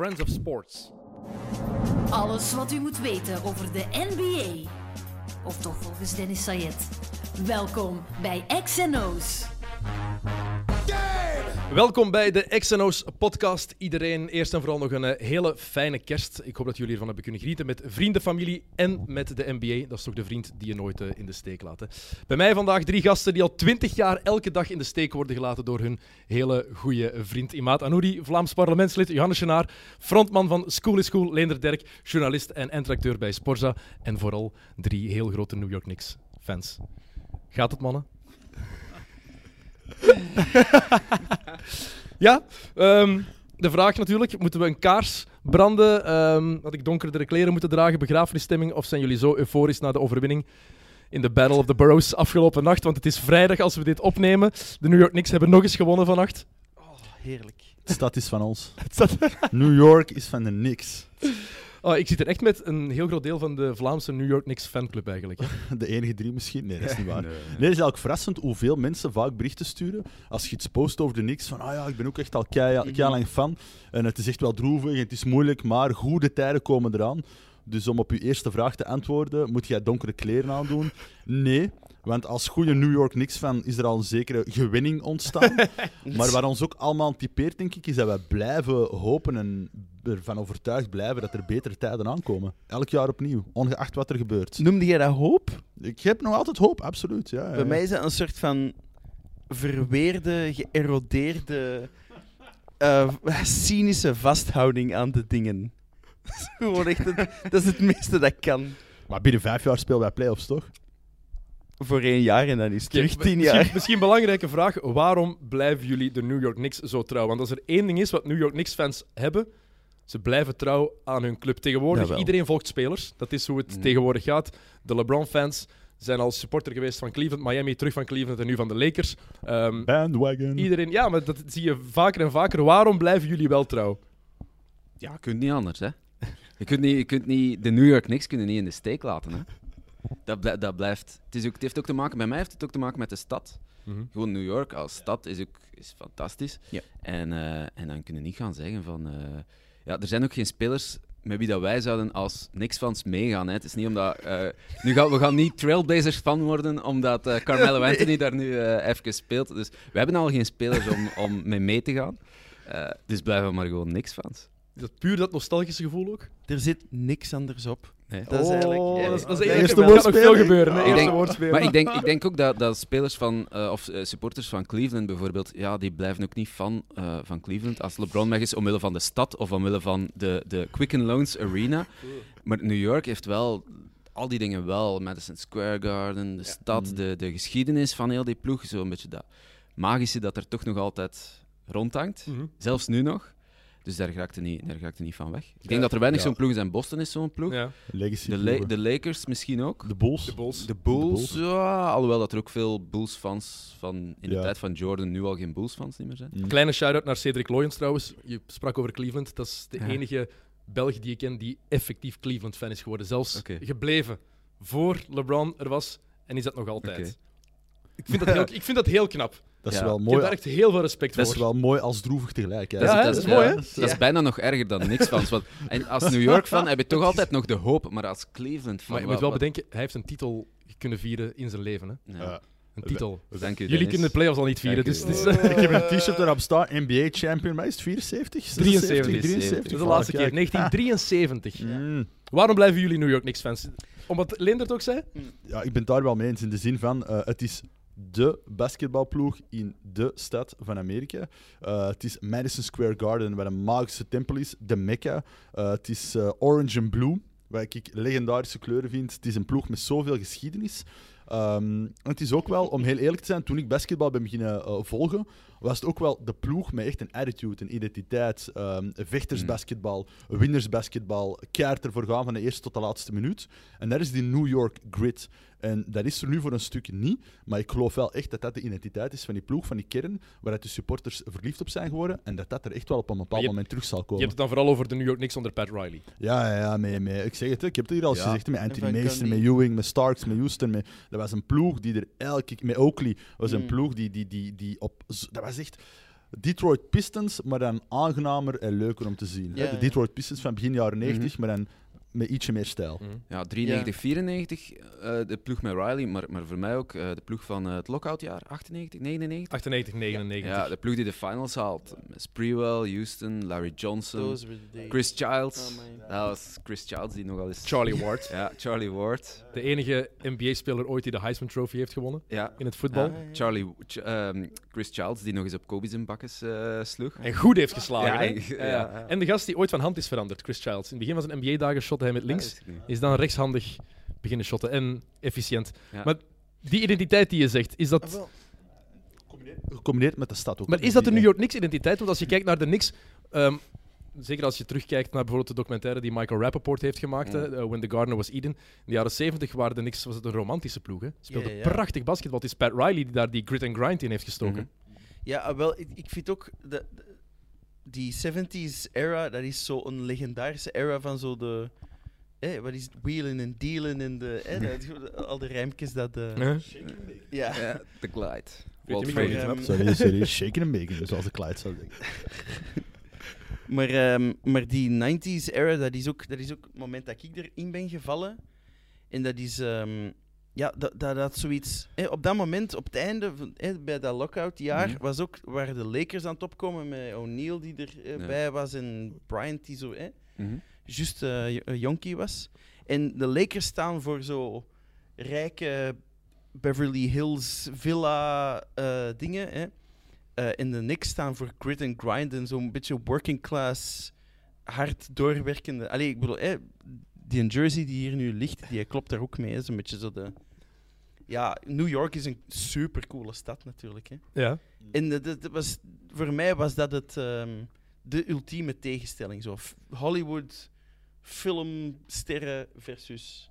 Friends of Sports. Alles wat u moet weten over de NBA. Of toch volgens Dennis Sayed. Welkom bij XNO's. Welkom bij de XNO's podcast. Iedereen, eerst en vooral nog een eh, hele fijne kerst. Ik hoop dat jullie ervan hebben kunnen genieten met vrienden, familie en met de NBA. Dat is toch de vriend die je nooit eh, in de steek laat. Hè. Bij mij vandaag drie gasten die al twintig jaar elke dag in de steek worden gelaten door hun hele goede vriend Imaat Anouri, Vlaams parlementslid Johannes Genaar, frontman van School is School, Leender Derk, journalist en eindredacteur bij Sporza en vooral drie heel grote New York Knicks fans. Gaat het, mannen? ja, ehm, de vraag natuurlijk, moeten we een kaars branden? Ehm, had ik donkerdere kleren moeten dragen, begrafenisstemming? Of zijn jullie zo euforisch na de overwinning in de Battle of the Boroughs afgelopen nacht? Want het is vrijdag als we dit opnemen. De New York Knicks hebben nog eens gewonnen vannacht. Heerlijk. De stad is van ons. New York is van de Knicks. Oh, ik zit er echt met een heel groot deel van de Vlaamse New York Knicks fanclub eigenlijk. Hè. De enige drie misschien? Nee, dat is niet waar. Nee, het is eigenlijk verrassend hoeveel mensen vaak berichten sturen als je iets post over de Knicks. Van, ah ja, ik ben ook echt al kei lang fan. En het is echt wel droevig en het is moeilijk, maar goede tijden komen eraan. Dus om op uw eerste vraag te antwoorden, moet jij donkere kleren aandoen? Nee, want als goede New York Knicks-fan is er al een zekere gewinning ontstaan. maar wat ons ook allemaal typeert, denk ik, is dat wij blijven hopen en ervan overtuigd blijven dat er betere tijden aankomen. Elk jaar opnieuw, ongeacht wat er gebeurt. Noemde jij dat hoop? Ik heb nog altijd hoop, absoluut. Ja, ja, Bij ja. mij is dat een soort van verweerde, geërodeerde, eh, cynische vasthouding aan de dingen. Dat is Gewoon echt het, dat is het meeste dat kan. Maar binnen vijf jaar spelen wij playoffs, toch? Voor één jaar en dan is het terug tien misschien, jaar. Misschien een belangrijke vraag. Waarom blijven jullie de New York Knicks zo trouw? Want als er één ding is wat New York Knicks fans hebben, ze blijven trouw aan hun club. Tegenwoordig, Jawel. iedereen volgt spelers. Dat is hoe het Mm. tegenwoordig gaat. De LeBron-fans zijn al supporter geweest van Cleveland, Miami, terug van Cleveland en nu van de Lakers. Ehm, Bandwagon. iedereen, ja, maar dat zie je vaker en vaker. Waarom blijven jullie wel trouw? Ja, je kunt niet anders, hè. Je kunt niet, je kunt niet, de New York Knicks kunnen niet in de steek laten, hè. Dat, blij- dat blijft... Het, is ook, het heeft ook te maken, bij mij heeft het ook te maken met de stad. Gewoon New York als stad is ook is fantastisch. Ja. En, eh, en dan kunnen niet gaan zeggen van... eh, ja, er zijn ook geen spelers met wie dat wij zouden als Knicks-fans meegaan. Hè. Het is niet omdat... eh, nu gaan, we gaan niet Trailblazers-fan worden, omdat eh, Carmelo Anthony daar nu eh, even speelt. Dus we hebben al geen spelers om, om mee mee te gaan. Eh, dus blijven we maar gewoon Knicks-fans. Is dat puur dat nostalgische gevoel ook? Er zit niks anders op. Nee. Dat is eigenlijk... Oh, ja, dat is, dat is eerste er kan nog veel gebeuren. Eerste. Maar ik denk, ik denk ook dat, dat spelers van, eh, of eh, supporters van Cleveland bijvoorbeeld, ja, die blijven ook niet fan eh, van Cleveland als LeBron weg is, omwille van de stad of omwille van de, de Quicken Loans Arena. Maar New York heeft wel al die dingen wel. Madison Square Garden, de stad, de, de geschiedenis van heel die ploeg. Zo'n beetje dat magische dat er toch nog altijd rondhangt. Mhm. Zelfs nu nog. Dus daar raakt er niet, daar er niet van weg. Ik denk dat er weinig ja. zo'n ploeg zijn. Boston is zo'n ploeg. Ja. Legacy. De, La- de Lakers misschien ook. De Bulls. De Bulls. De Bulls, Bulls. ja. Alhoewel dat er ook veel Bulls-fans van in de Ja. tijd van Jordan nu al geen Bulls-fans meer zijn. Mm. Kleine shout-out naar Cedric Loyens trouwens. Je sprak over Cleveland. Dat is de Ja. enige Belg die ik ken die effectief Cleveland-fan is geworden. Zelfs gebleven voor LeBron er was. En is dat nog altijd. Ik, vind dat heel, ik vind dat heel knap. Dat is Ja. wel Ik mooi. heb daar echt heel veel respect Dat voor. is wel mooi als droevig tegelijk. hè. Ja, hè? dat, dat is mooi, hè? Dat is bijna nog erger dan niks fans. Want, en als New York-fan heb je toch altijd nog de hoop, maar als Cleveland-fan... Maar je moet wel wat- bedenken, hij heeft een titel kunnen vieren in zijn leven. Hè? Ja. Ja. Een titel. Dank u, Jullie Dennis. kunnen de playoffs al niet vieren. Dank Dus is, Ik heb een t-shirt erop staan, NBA champion, maar is het 74? 73. 73? dat is de laatste keer. 1973. Mm. Waarom blijven jullie New York Knicks fans? Omdat Leendert ook zei? Ja, ik ben het daar wel mee eens in de zin van eh, het is de basketbalploeg in de stad van Amerika. Eh, het is Madison Square Garden, waar een magische tempel is, de Mecca. Eh, het is eh, orange en blue, waar ik legendarische kleuren vind. Het is een ploeg met zoveel geschiedenis. Ehm, het is ook wel, om heel eerlijk te zijn, toen ik basketbal ben beginnen volgen, was het ook wel de ploeg met echt een attitude, een identiteit. ehm vechtersbasketbal, winnersbasketbal, keihard ervoor gaan van de eerste tot de laatste minuut. En dat is die New York grit. En dat is er nu voor een stuk niet, maar ik geloof wel echt dat dat de identiteit is van die ploeg, van die kern, waar de supporters verliefd op zijn geworden en dat dat er echt wel op een bepaald je- moment terug zal Je komen. hebt het dan vooral over de New York Knicks onder Pat Riley. Ja, ja, ja mee, mee. ik zeg het, ik heb het hier al eens Ja. gezegd, met Anthony Mason, Gundy. met Ewing, met Starks, met Houston. Met, dat was een ploeg die er elke met Oakley, was een Mm. ploeg die, die, die, die op... z- Dat was echt... Detroit Pistons, maar dan aangenamer en leuker om te zien. Ja, de. Detroit Pistons van begin jaren 90, Mhm. maar dan met ietsje meer stijl. Mhm. Ja, 93, 94, eh, de ploeg met Riley, maar, maar voor mij ook eh, de ploeg van eh, het lockoutjaar, 98, 99. 98, 99. Ja, de ploeg die de finals haalt. Met Sprewell, Houston, Larry Johnson. Chris Childs. Oh, dat was Chris Childs die nogal eens... Charlie Ward. Ja, Charlie Ward. De enige NBA-speler ooit die de Heisman Trophy heeft gewonnen Ja, in het voetbal. Ja. Charlie, Ch- ehm, Chris Childs die nog eens op Kobe's in bakkes eh, sloeg. En goed heeft geslagen. Ja, en- Ja, ja, ja. ja. En de gast die ooit van hand is veranderd, Chris Childs. In het begin van zijn NBA-dagen shotte hij met links. Ja. Is dan rechtshandig beginnen shotten en efficiënt. Ja. Maar die identiteit die je zegt, is Ah, dat... wel. Gecombineerd met de stad ook. Maar is dat de New York Knicks-identiteit? Want als je kijkt naar de Knicks... ehm, zeker als je terugkijkt naar bijvoorbeeld de documentaire die Michael Rappaport heeft gemaakt, hè, eh, When the Gardener Was Eden. In de jaren 70 waren de Knicks was het een romantische ploeg. Hè. Speelde Ja, ja, ja. prachtig basketbal. Het is Pat Riley die daar die grit and grind in heeft gestoken. Mhm. Ja, ah, wel, ik, ik vind ook de, de- die 70s era, dat is zo een legendarische era van zo de. Eh, wat is het? Wheelen en dealen en de. Eh, dat- al de rijmpjes dat. eh, Hè? ja. Ja, de Clyde. je Walt ehm, Sorry, sorry. Shaken and bacon, zoals de Clyde zou zeggen. Maar, ehm, maar die 90s era, dat is, ook, dat is ook het moment dat ik erin ben gevallen. En dat is. ehm, ja, dat, dat, dat zoiets. eh, op dat moment, op het einde, van, eh, bij dat lockout-jaar, Mhm. was ook, waren de Lakers aan het opkomen met O'Neal die erbij Ja. was en Bryant die zo. Eh, Mhm. Juist eh, een jonkie was. En de Lakers staan voor zo rijke Beverly Hills villa eh, dingen. Hè. Eh, en de Knicks staan voor grit and grind en zo'n beetje working class, hard doorwerkende. Allee, ik bedoel, hè, die jersey die hier nu ligt, die klopt daar ook mee. hè. Zo'n beetje zo de. Ja, New York is een supercoole stad natuurlijk. Hè. Ja. En dat, dat was, voor mij was dat het, ehm, de ultieme tegenstelling. Zo. Hollywood, filmsterren versus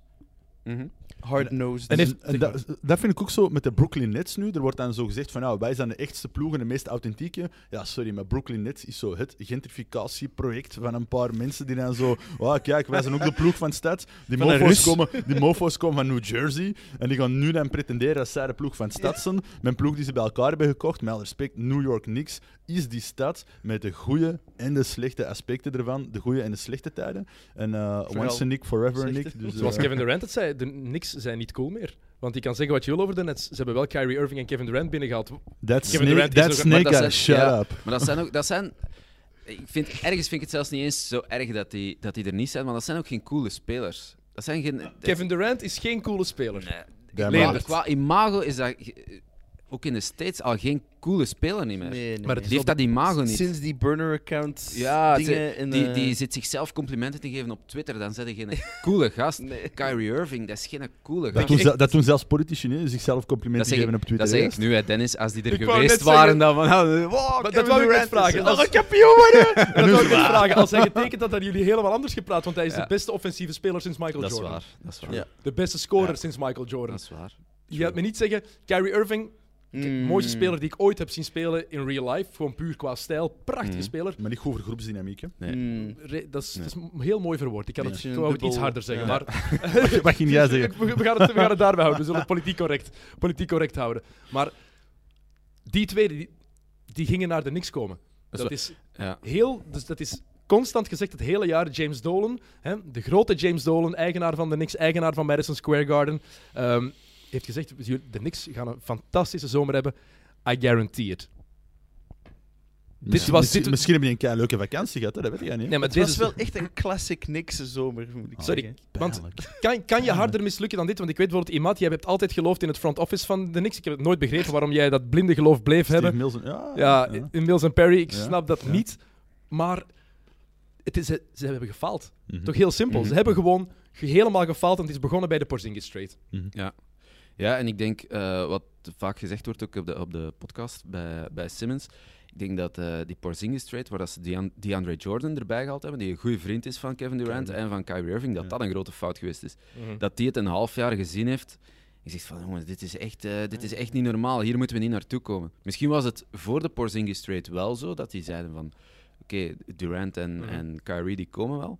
Mhm. hard-nosed. En En, dat, dat vind ik ook zo met de Brooklyn Nets nu. Er wordt dan zo gezegd van, nou, wij zijn de echtste ploeg en de meest authentieke. Ja, sorry, maar Brooklyn Nets is zo het gentrificatieproject van een paar mensen die dan zo... Oh, kijk, wij zijn ook de ploeg van stad. Die Van mofo's, komen, die mofo's komen van New Jersey. En die gaan nu dan pretenderen dat zij de ploeg van stad zijn. Mijn ploeg die ze bij elkaar hebben gekocht. Met respect, New York Knicks is die stad met de goede en de slechte aspecten ervan. De goede en de slechte tijden. En eh Vooral once a Nick, forever a Nick. Dus, Zoals eh, Kevin Durant het zei, de Knicks zijn niet cool meer. Want je kan zeggen wat je wil over de Nets. Ze hebben wel Kyrie Irving en Kevin Durant binnengehaald. That Kevin snake, Durant is that nog een- snake Maar dat guy, is- shut ja. up. Maar dat zijn ook... Dat zijn, ik vind, ergens vind ik het zelfs niet eens zo erg dat die, dat die er niet zijn, want dat zijn ook geen coole spelers. Dat zijn geen... Kevin Durant is geen coole speler. Nee. Qua, imago is dat ook in de States al geen coole speler niet meer. Nee, nee, Maar het nee. Die heeft dat imago niet. Sinds die burner-account Ja, dingen... Die, eh, die zit zichzelf complimenten te geven op Twitter, dan zet je geen coole gast. Nee. Kyrie Irving, dat is geen coole Dat gast. doen, ik- ze- dat doen zelfs politici nu, zichzelf complimenten geven ik, op Twitter. dat zeg hè. ik nu, hè, Dennis, als die er Ik wou geweest waren, zeggen- dan van... oh, wow, dat wou ik net vragen. is- Als- Oh, kampioen worden! Dat wil ik net vragen. Als hij getekend had, hadden jullie helemaal anders gepraat. Want hij is Ja. de beste offensieve speler sinds Michael Dat is Jordan. waar, dat is waar. Ja. De beste scorer sinds Michael Jordan. Dat is waar. Je gaat me niet zeggen, Kyrie Irving, de Mm. mooiste speler die ik ooit heb zien spelen in real life. Gewoon puur qua stijl. Prachtige Mhm. speler. Maar niet goed voor groepsdynamiek. Hè. Nee. Mm. Re- dat, is, Nee. dat is heel mooi verwoord. Ik kan het, iets harder zeggen. ja. Maar ging jij zeggen? we, we gaan het, we gaan het daarbij houden. We zullen het politiek correct, politiek correct houden. Maar die twee, die, die gingen naar de niks komen. Dat Dat is is Ja. heel... Dus dat is constant gezegd het hele jaar. James Dolan, hè, de grote James Dolan, eigenaar van de Knicks, eigenaar van Madison Square Garden, ehm, heeft gezegd, de Knicks gaan een fantastische zomer hebben. I guarantee it. Misschien, was- misschien, dit- misschien heb je een kei leuke vakantie gehad, hè? dat weet jij niet. Nee, maar Het deze was is- wel echt een classic Nickse zomer, moet ik Sorry, zeggen. want kan, kan je harder mislukken dan dit? Want ik weet bijvoorbeeld, Imad, jij hebt altijd geloofd in het front office van de Knicks. Ik heb het nooit begrepen waarom jij dat blinde geloof bleef Steve hebben. Mills en- ja, Ja, ja. in Mills en Perry, ik Ja, snap dat ja. niet. Maar het is, ze hebben gefaald. Mhm. Toch heel simpel. Mhm. Ze hebben gewoon ge- helemaal gefaald en het is begonnen bij de Porzingis trade. Ja. Ja, en ik denk, eh, wat vaak gezegd wordt ook op de, op de podcast bij, bij Simmons, ik denk dat eh, die Porzingis trade, waar dat ze Dean- DeAndre Jordan erbij gehaald hebben, die een goede vriend is van Kevin Durant en van Kyrie Irving, dat Ja. dat een grote fout geweest is. Dat die het een half jaar gezien heeft. Je zegt van, jongens, dit is, echt, eh, dit is echt niet normaal. Hier moeten we niet naartoe komen. Misschien was het voor de Porzingis trade wel zo, dat die zeiden van, oké, Durant en, Mhm. en Kyrie die komen wel.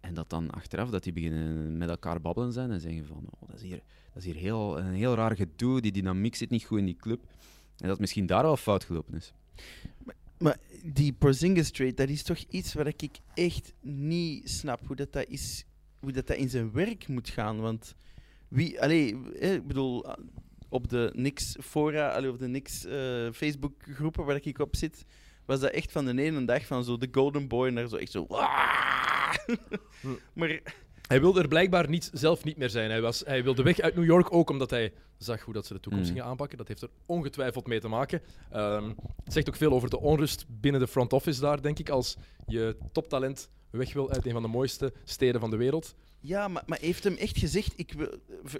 En dat dan achteraf, dat die beginnen met elkaar babbelen zijn en zeggen van, oh, dat is hier, dat is hier heel, een heel raar gedoe, die dynamiek zit niet goed in die club. En dat misschien daar wel fout gelopen is. Maar die Porzingis trade, dat is toch iets waar ik echt niet snap hoe dat, dat is, hoe dat, dat in zijn werk moet gaan. Want wie, allee, ik bedoel, op de Nix fora, allee, op de Nix eh, Facebook groepen waar ik op zit, was dat echt van de ene dag van zo de Golden Boy naar zo echt zo. maar Hij wilde er blijkbaar niet, zelf niet meer zijn. Hij, was, hij wilde weg uit New York ook omdat hij zag hoe dat ze de toekomst Mm. gingen aanpakken. Dat heeft er ongetwijfeld mee te maken. Ehm, het zegt ook veel over de onrust binnen de front office daar, denk ik. Als je toptalent weg wil uit een van de mooiste steden van de wereld. Ja, maar, maar heeft hem echt gezegd, ik wil,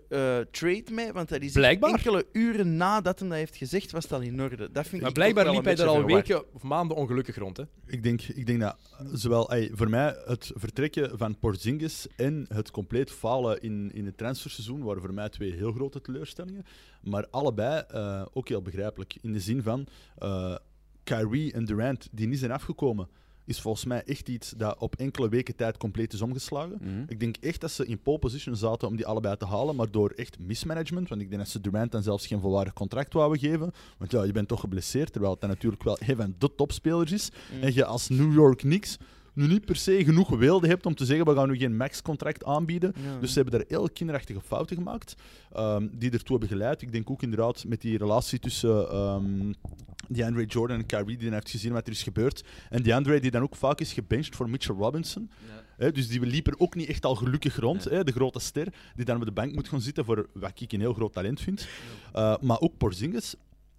eh, trade mij? Want dat is Blijkbaar. enkele uren nadat hij dat heeft gezegd, was het al in orde. Dat vind Maar ik blijkbaar toch wel liep hij een er al beetje verward. weken of maanden ongelukkig rond. Hè? Ik denk, ik denk dat zowel ey, voor mij het vertrekken van Porzingis en het compleet falen in, in het transferseizoen waren voor mij twee heel grote teleurstellingen. Maar allebei eh, ook heel begrijpelijk. In de zin van eh, Kyrie en Durant die niet zijn afgekomen, is volgens mij echt iets dat op enkele weken tijd compleet is omgeslagen. Mhm. Ik denk echt dat ze in pole position zaten om die allebei te halen, maar door echt mismanagement, want ik denk dat ze Durant dan zelfs geen volwaardig contract wouden geven, want ja, je bent toch geblesseerd, terwijl het dan natuurlijk wel een van de topspelers is. Mm. En je als New York Knicks nu niet per se genoeg wilde hebt om te zeggen, we gaan nu geen max-contract aanbieden. Ja. Dus ze hebben daar heel kinderachtige fouten gemaakt, ehm, die ertoe hebben geleid. Ik denk ook inderdaad met die relatie tussen ehm DeAndre Jordan en Kyrie, die heeft gezien wat er is gebeurd. En DeAndre die dan ook vaak is gebenched voor Mitchell Robinson. Dus die liep er ook niet echt al gelukkig rond, Ja. de grote ster, die dan op de bank moet gaan zitten voor wat ik een heel groot talent vind. Uh, maar ook Porzingis,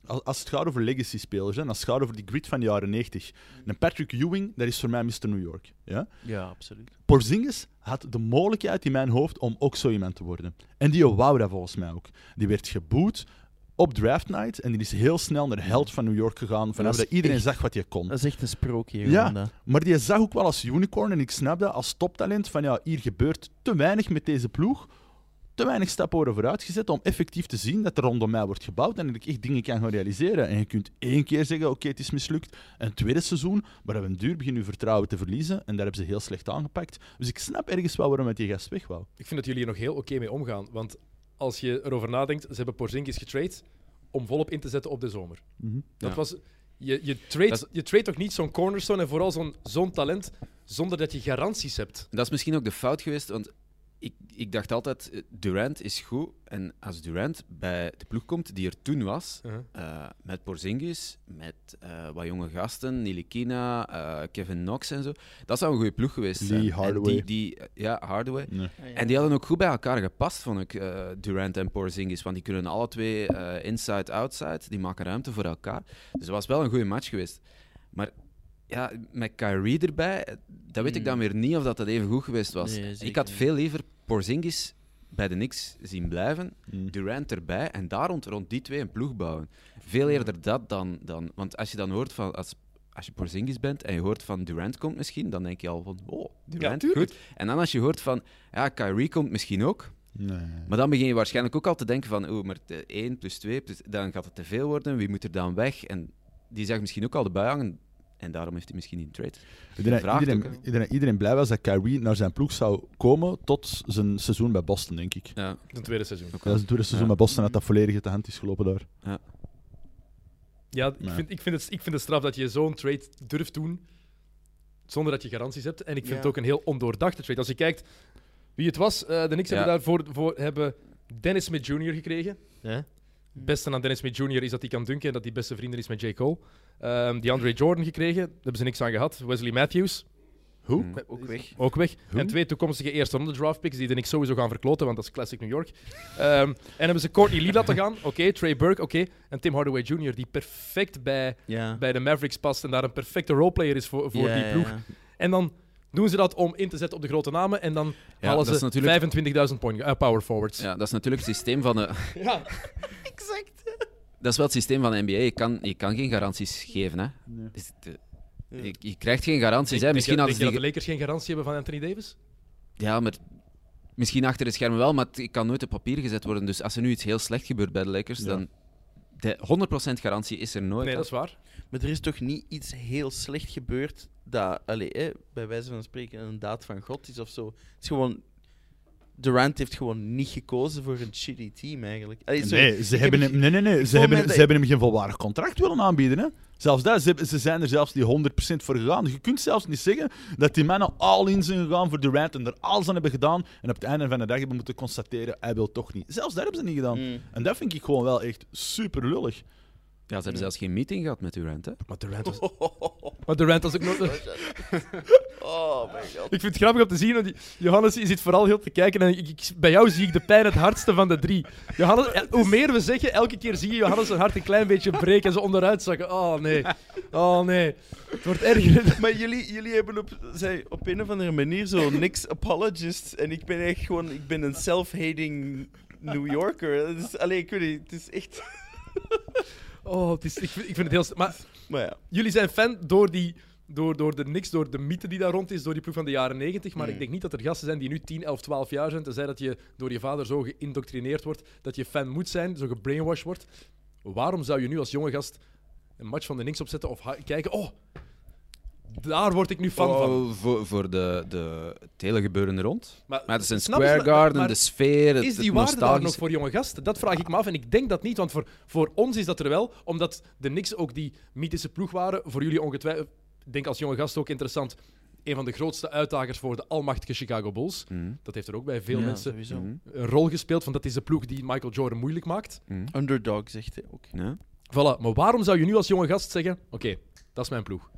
als, het gaat over legacy-spelers, en als het gaat over die grid van de jaren 90. Een Patrick Ewing, dat is voor mij Mr. New York. Ja? Ja, absoluut. Porzingis had de mogelijkheid in mijn hoofd om ook zo iemand te worden. En die wou dat volgens mij ook. Die werd geboet op draft night en die is heel snel naar de held van New York gegaan, vanaf Dat dat, iedereen echt- zag wat je kon. Dat is echt een sprookje. Ja. dat. Maar die zag ook wel als unicorn en ik snap dat als toptalent van ja, hier gebeurt te weinig met deze ploeg. Te weinig stappen worden vooruitgezet om effectief te zien dat er rondom mij wordt gebouwd en dat ik echt dingen kan gaan realiseren. En je kunt één keer zeggen, oké, het is mislukt. Een tweede seizoen, maar op een duur begin je vertrouwen te verliezen en daar hebben ze heel slecht aangepakt. Dus ik snap ergens wel waarom het die gast weg wou. Ik vind dat jullie er nog heel oké mee omgaan. Want als je erover nadenkt, ze hebben Porzingis getrade om volop in te zetten op de zomer. Dat Ja. was, je, je, trade, Dat je trade toch niet zo'n cornerstone en vooral zo'n zo'n talent zonder dat je garanties hebt. Dat is misschien ook de fout geweest, want ik, ik dacht altijd, eh, Durant is goed. En als Durant bij de ploeg komt die er toen was, Uh-huh. eh, met Porzingis, met eh, wat jonge gasten, Nilikina, eh Kevin Knox en zo, dat zou een goede ploeg geweest zijn. Lee En Hardaway. Die, die, ja, Hardaway. Nee. En die hadden ook goed bij elkaar gepast, vond ik, eh, Durant en Porzingis. Want die kunnen alle twee eh, inside-outside, die maken ruimte voor elkaar. Dus het was wel een goede match geweest. Maar ja, met Kyrie erbij, eh, dan weet ik dan weer niet of dat, dat even goed geweest was. Nee, ik had veel liever Porzingis bij de Knicks zien blijven, Mm. Durant erbij en daar rond, rond die twee een ploeg bouwen. Veel eerder dat dan, dan... Want als je dan hoort van... Als, als je Porzingis bent en je hoort van Durant komt misschien, dan denk je al van, oh, Durant, goed. En dan als je hoort van, ja, Kyrie komt misschien ook, Nee. maar dan begin je waarschijnlijk ook al te denken van, oh, maar de 1 plus 2, plus, dan gaat het te veel worden, wie moet er dan weg? En die zag misschien ook al de bui hangen, en daarom heeft hij misschien niet een trade. Ik denk dat Vraagt iedereen, ook, ik dat iedereen blij was dat Kyrie naar zijn ploeg zou komen tot zijn seizoen bij Boston, denk ik. Ja, Een tweede seizoen. ook Dat is het tweede seizoen Ja. bij Boston dat dat volledig uit de hand is gelopen daar. Ja, ik Nee. vind, ik, vind het, ik vind het straf dat je zo'n trade durft doen zonder dat je garanties hebt. En ik vind Ja. het ook een heel ondoordachte trade. Als je kijkt wie het was, eh, de Knicks Ja. hebben daarvoor voor, hebben Dennis Smith Jr. gekregen. Ja. Het beste aan Dennis Smith Jr. is dat hij kan dunken en dat hij beste vrienden is met J. Cole. Ehm die Andre Jordan gekregen, daar hebben ze niks aan gehad. Wesley Matthews, Hoe? Mm. Ook weg. ook weg. En twee toekomstige eerste ronde draft picks die de Knicks sowieso gaan verkloten, want dat is classic New York. Ehm, en hebben ze Courtney Lee laten gaan, oké. Trey Burke, oké. En Tim Hardaway Jr., die perfect bij, bij de Mavericks past en daar een perfecte roleplayer is voor, voor die ploeg. En dan doen ze dat om in te zetten op de grote namen en dan Ja, halen ze natuurlijk- 25.000 point, eh, power forwards. Ja, dat is natuurlijk het systeem van de... Ja. Dat is wel het systeem van de NBA. Je kan, je kan geen garanties geven, hè. Nee. Dus de- je, je krijgt geen garanties, Denk- hè. denk Misschien je, denk je die... dat de Lakers geen garantie hebben van Anthony Davis? Ja, maar misschien achter de schermen wel, maar het kan nooit op papier gezet worden. Dus als er nu iets heel slecht gebeurt bij de Lakers, Ja. dan... De 100% garantie is er nooit. Nee, dat is waar. Maar er is toch niet iets heel slecht gebeurd dat, allee, hè, bij wijze van spreken, een daad van God is of zo. Het is gewoon. Durant heeft gewoon niet gekozen voor een shitty team eigenlijk. Allee, Nee, ze hebben heb- hem, nee, nee, nee. Ze, hebben, ze dat- hebben hem geen volwaardig contract willen aanbieden. Hè? Zelfs dat, ze, zijn er zelfs niet 100% voor gegaan. Je kunt zelfs niet zeggen dat die mannen all in zijn gegaan voor Durant en er alles aan hebben gedaan. En op het einde van de dag hebben moeten constateren, hij wil toch niet. Zelfs dat hebben ze niet gedaan. Mm. En dat vind ik gewoon wel echt super lullig. Ja, ze hebben zelfs geen meeting gehad met Durant, hè? Maar Durant was, maar Durant was ook nooit... Oh my god. Ik vind het grappig om te zien, want die- Johannes je zit vooral heel te kijken en ik, ik- bij jou zie ik de pijn het hardste van de drie. Johannes, eh, hoe meer we zeggen, elke keer zie je Johannes zijn hart een klein beetje breken en ze onderuit zakken. Oh nee, oh nee. Het wordt erger. Maar jullie, jullie hebben op, zij, op een of andere manier zo niks apologists. En ik ben echt gewoon, ik ben een self-hating New Yorker. Dus, allee, ik weet niet, het is echt... Oh, het is, ik, vind, ik vind het heel... Maar Maar ja. jullie zijn fan door die... Door, door de niks, door de mythe die daar rond is, door die ploeg van de jaren 90. Maar Mm. ik denk niet dat er gasten zijn die nu 10, 11, 12 jaar zijn. Tenzij dat je door je vader zo geïndoctrineerd wordt dat je fan moet zijn, zo gebrainwashed wordt. Waarom zou je nu als jonge gast een match van de niks opzetten of kijken? Oh, daar word ik nu fan van. Voor, voor de, de, het hele gebeuren er rond. Maar, Maar het is een Square Garden, maar de sfeer, het, is die het waarde daar nog voor jonge gasten? Dat vraag ik me af en ik denk dat niet, want voor, voor ons is dat er wel, omdat de Knicks ook die mythische ploeg waren. Voor jullie ongetwijfeld, ik denk als jonge gast ook interessant, een van de grootste uitdagers voor de almachtige Chicago Bulls. Mhm, Dat heeft er ook bij veel Ja, mensen sowieso. mhm, een rol gespeeld, want dat is de ploeg die Michael Jordan moeilijk maakt. mhm. Underdog, zegt hij ook. Ja. Voilà, maar waarom zou je nu als jonge gast zeggen, oké, dat is mijn ploeg.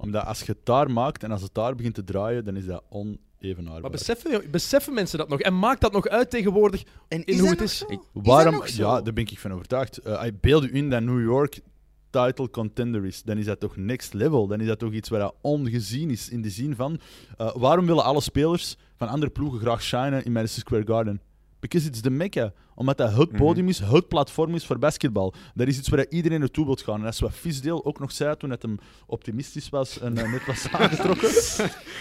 Omdat als je het daar maakt en als het daar begint te draaien, dan is dat onevenaarbaar. Maar beseffen, beseffen mensen dat nog? En maakt dat nog uit tegenwoordig En in is hoe dat het nog is? zo? Ik- Is Waarom? dat nog zo? Ja, daar ben ik van overtuigd. Eh, ik beeld u in dat New York title contender is. Dan is dat toch next level. Dan is dat toch iets waar dat ongezien is. In de zin van, eh, waarom willen alle spelers van andere ploegen graag shinen in Madison Square Garden? Because it's the mecca. Omdat dat het Mhm. podium is, het platform is voor basketbal. Dat is iets waar iedereen naartoe wilt gaan. En dat is wat Fisdale ook nog zei toen het hem optimistisch was en eh, net was aangetrokken.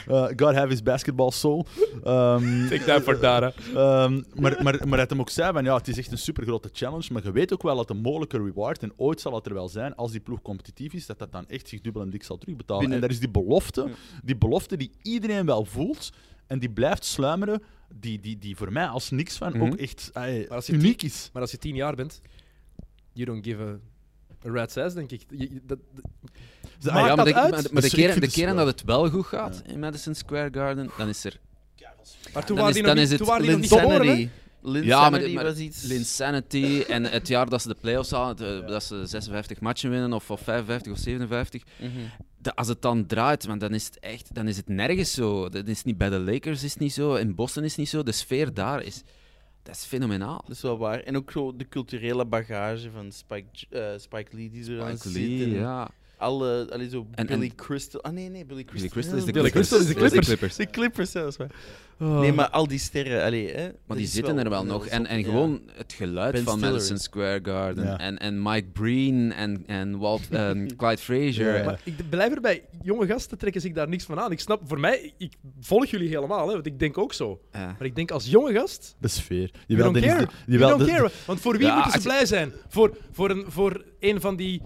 Eh, God have his basketball soul. Ehm, Ik daar voor daar, maar, maar, maar dat hem ook zei van ja, het is echt een super grote challenge, maar je weet ook wel dat een mogelijke reward, en ooit zal het er wel zijn, als die ploeg competitief is, dat dat dan echt zich dubbel en dik zal terugbetalen. Binnen- En dat is die belofte, die belofte die iedereen wel voelt en die blijft sluimeren, die, die, die voor mij als niks van Mhm. ook echt als je uniek is. Maar als je tien jaar bent, you don't give a, a rat's ass, denk ik. Je- je- dat, Dus, ja, maar dat de, uit? maar de, maar de Dus keren, de keren dat het wel goed gaat in Madison Square Garden, dan is er... maar toen dan waren is- die dan nog is niet, het toen waren die nog niet geboren. Ja, maar, Linsanity maar was iets... Linsanity en het jaar dat ze de playoffs hadden, de- dat ze 56 matchen winnen, of, of 55 of 57. Mhm. Da- als het dan draait, want dan is het echt, dan is het nergens zo. Dat is niet bij de Lakers is het niet zo, in Boston is het niet zo. De sfeer daar is, dat is fenomenaal. Dat is wel waar. En ook zo de culturele bagage van Spike, eh, Spike Lee die er zit. En ja. Alle, allee, zo En- Billy en- Crystal. Ah nee, nee, Billy Crystal. Billy Crystal is de Billy. Crystal is de Clippers. De Clippers zelfs. Maar. Oh. Nee, maar al die sterren, allee, hè. Maar die zitten er wel nog. En, en gewoon het geluid Ben van Stiller Madison is- Square Garden. Ja. En, en Mike Breen en, en Walt, en Clyde Frazier. Ja. Maar ik blijf erbij, jonge gasten trekken zich daar niks van aan. Ik snap, voor mij, ik volg jullie helemaal, hè, want ik denk ook zo. Ja. Maar ik denk als jonge gast, De sfeer. you Jawel, don't care. de- You jawel, don't de- care. Want voor wie Ja, moeten ze je- blij zijn? Voor, voor, een, voor een van die...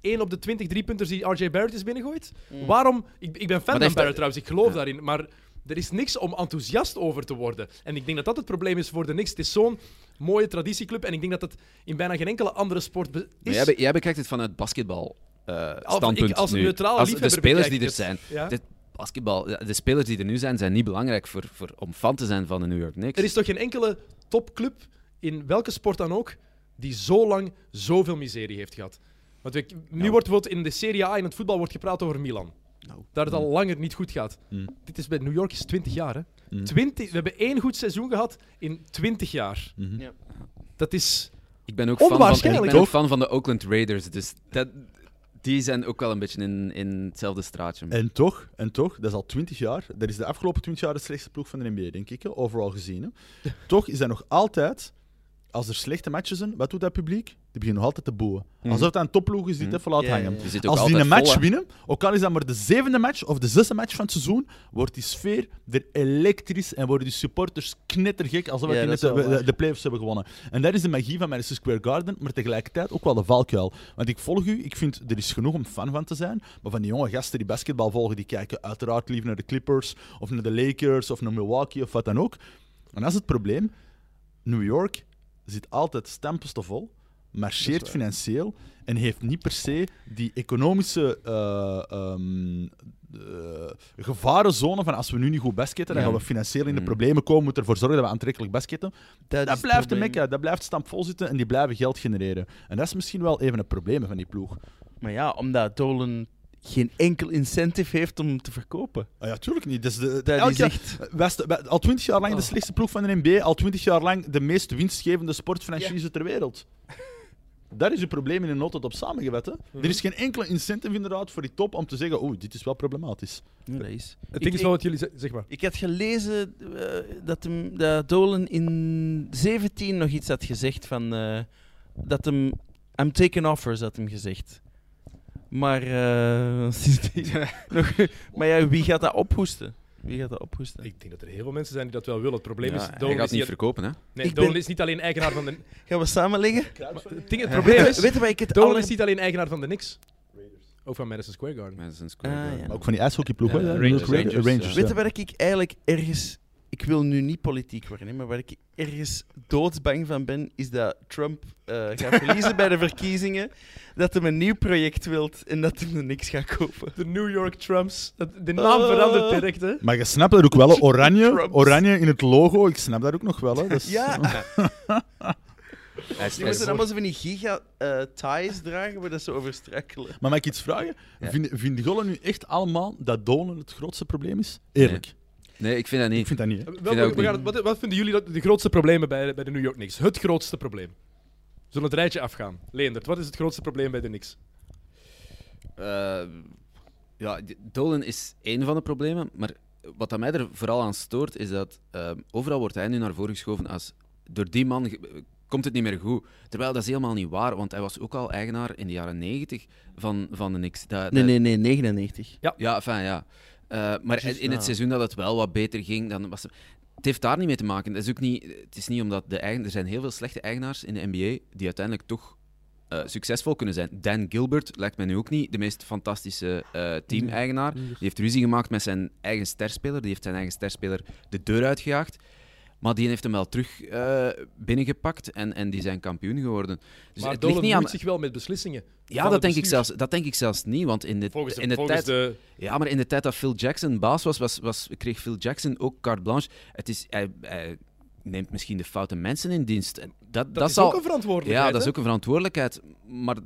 1 op de 20 driepunters die RJ Barrett is binnengooid? Mm. Waarom? Ik, ik ben fan van Barrett trouwens, ik geloof Ja. daarin. Maar er is niks om enthousiast over te worden. En ik denk dat dat het probleem is voor de Knicks. Het is zo'n mooie traditieclub en ik denk dat het in bijna geen enkele andere sport be- Maar is. jij, be- jij bekijkt het vanuit basketbal eh, Als- standpunt ik als een nu. neutrale Als de spelers die er het. zijn. Ja? Dit basketbal, de spelers die er nu zijn, zijn niet belangrijk voor, voor, om fan te zijn van de New York Knicks. Er is toch geen enkele topclub in welke sport dan ook die zo lang zoveel miserie heeft gehad. Want we- nu Nou. wordt bijvoorbeeld in de Serie A in het voetbal wordt gepraat over Milan. Nou. Dat het al langer niet goed gaat. Mm. Dit is bij New York is 20 jaar. Hè? Mm. 20, we hebben één goed seizoen gehad in 20 jaar. Ja. Dat is. Ik ben ook fan van, ik Onwaarschijnlijk, ben ook fan van de Oakland Raiders. Dus dat, die zijn ook wel een beetje in, in hetzelfde straatje. En toch, en toch, dat is al 20 jaar. Dat is de afgelopen 20 jaar de slechtste ploeg van de NBA, denk ik, overal gezien. Hè. toch is dat nog altijd, als er slechte matches zijn, wat doet dat publiek? Die beginnen nog altijd te boeien. Mhm. Alsof het een topploeg is die het Mhm. even laat hangen. Als die een match vol, winnen, ook al is dat maar de zevende match of de zesde match van het seizoen, wordt die sfeer er elektrisch en worden die supporters knettergek alsof Ja, die net de, de playoffs hebben gewonnen. En dat is de magie van Madison Square Garden, maar tegelijkertijd ook wel de valkuil. Want ik volg u, ik vind er is genoeg om fan van te zijn, maar van die jonge gasten die basketbal volgen, die kijken uiteraard liever naar de Clippers of naar de Lakers of naar Milwaukee of wat dan ook. En dat is het probleem. New York zit altijd stempenstevol, marcheert waar. financieel en heeft niet per se die economische eh, gevarenzone van als we nu niet goed basketten, dan gaan we financieel in de Mm. problemen komen, moeten ervoor zorgen dat we aantrekkelijk basketten. Dat, Dat blijft het de mekka, dat blijft stampvol zitten en die blijven geld genereren. En dat is misschien wel even een probleem van die ploeg. Maar ja, omdat Dolan geen enkel incentive heeft om te verkopen. Ah ja, tuurlijk niet. Dus de, Dat is echt... West- we- al twintig jaar lang de Oh. slechtste ploeg van de NBA, al twintig jaar lang de meest winstgevende sportfranchise ter wereld. Daar is je probleem in een notendop op samengevat. Hè? Mhm. Er is geen enkele incentive inderdaad voor die top om te zeggen, oeh, dit is wel problematisch. Ja, dat is. Het ding is wel wat jullie zeggen, zeg maar. Ik had gelezen eh, dat, hem, dat Dolan in 17 nog iets had gezegd van... eh, dat hem... I'm taking offers, had hem gezegd. Maar... eh, nog, maar ja, wie gaat dat ophoesten? Wie gaat dat ophoesten? Ik denk dat er heel veel mensen zijn die dat wel willen. Het probleem is, Ja, hij Dolan gaat is niet niet, verkopen, hè? nee, Ik Dolan ben- is niet alleen eigenaar van de... Gaan we samen liggen? Maar het, ding, het probleem is, weet je ik het Dolan is niet alleen eigenaar van de Knicks. Ook van Madison Square Garden. Madison Square Ah, Garden. ja. Maar ook van die ijshockeyploeg, Ja, hè? Rangers, Rangers, Rangers, ja. Weet je waar ik eigenlijk ergens... Ik wil nu niet politiek worden, hè, maar waar ik ergens doodsbang van ben, is dat Trump eh, gaat verliezen bij de verkiezingen, dat hij een nieuw project wilt en dat hij er niks gaat kopen. De New York Trumps. Dat- De naam Ah. verandert direct, hè. Maar je snapt dat ook wel, hè. oranje, oranje in het logo, ik snap dat ook nog wel. Hè. Is- Ja, die moeten allemaal zo van die giga-ties dragen waar dat ze over. Maar mag ik iets vragen? Ja. Vinden vinden jullie nu echt allemaal dat Dolan het grootste probleem is? Eerlijk. Nee, ik vind dat Ik niet. vind dat niet. Hè. Wel, dat gaan- wat, wat vinden jullie dat de grootste problemen bij, bij de New York Knicks? Het grootste probleem. We zullen het rijtje afgaan. Leendert, wat is het grootste probleem bij de Knicks? Eh, ja, Dolan is één van de problemen, maar wat aan mij er vooral aan stoort, is dat eh, overal wordt hij nu naar voren geschoven als door die man komt het niet meer goed. Terwijl dat is helemaal niet waar, want hij was ook al eigenaar in de jaren 90 van, van de Knicks. Dat, Nee, dat- nee, nee, 99. Ja, enfin, ja. Eh, maar in het seizoen dat het wel wat beter ging, dan was het heeft daar niet mee te maken. Het is, ook niet, het is niet omdat de eigen, er zijn heel veel slechte eigenaars in de NBA die uiteindelijk toch eh, succesvol kunnen zijn. Dan Gilbert lijkt mij nu ook niet de meest fantastische eh, team-eigenaar. Die heeft ruzie gemaakt met zijn eigen sterspeler. Die heeft zijn eigen sterspeler de deur uitgejaagd. Maar die heeft hem wel terug eh, binnengepakt en, en die zijn kampioen geworden. Dus maar het ligt niet aan... zich wel met beslissingen. Ja, dat denk, ik zelfs, dat denk ik zelfs niet. Want in de, Volgens de, in de tijd... de Ja, maar in de tijd dat Phil Jackson baas was, was, was kreeg Phil Jackson ook carte blanche. Het is, hij, hij neemt misschien de foute mensen in dienst. En Dat, dat, dat, is zal, ook een verantwoordelijkheid. ja, dat is ook een verantwoordelijkheid. Maar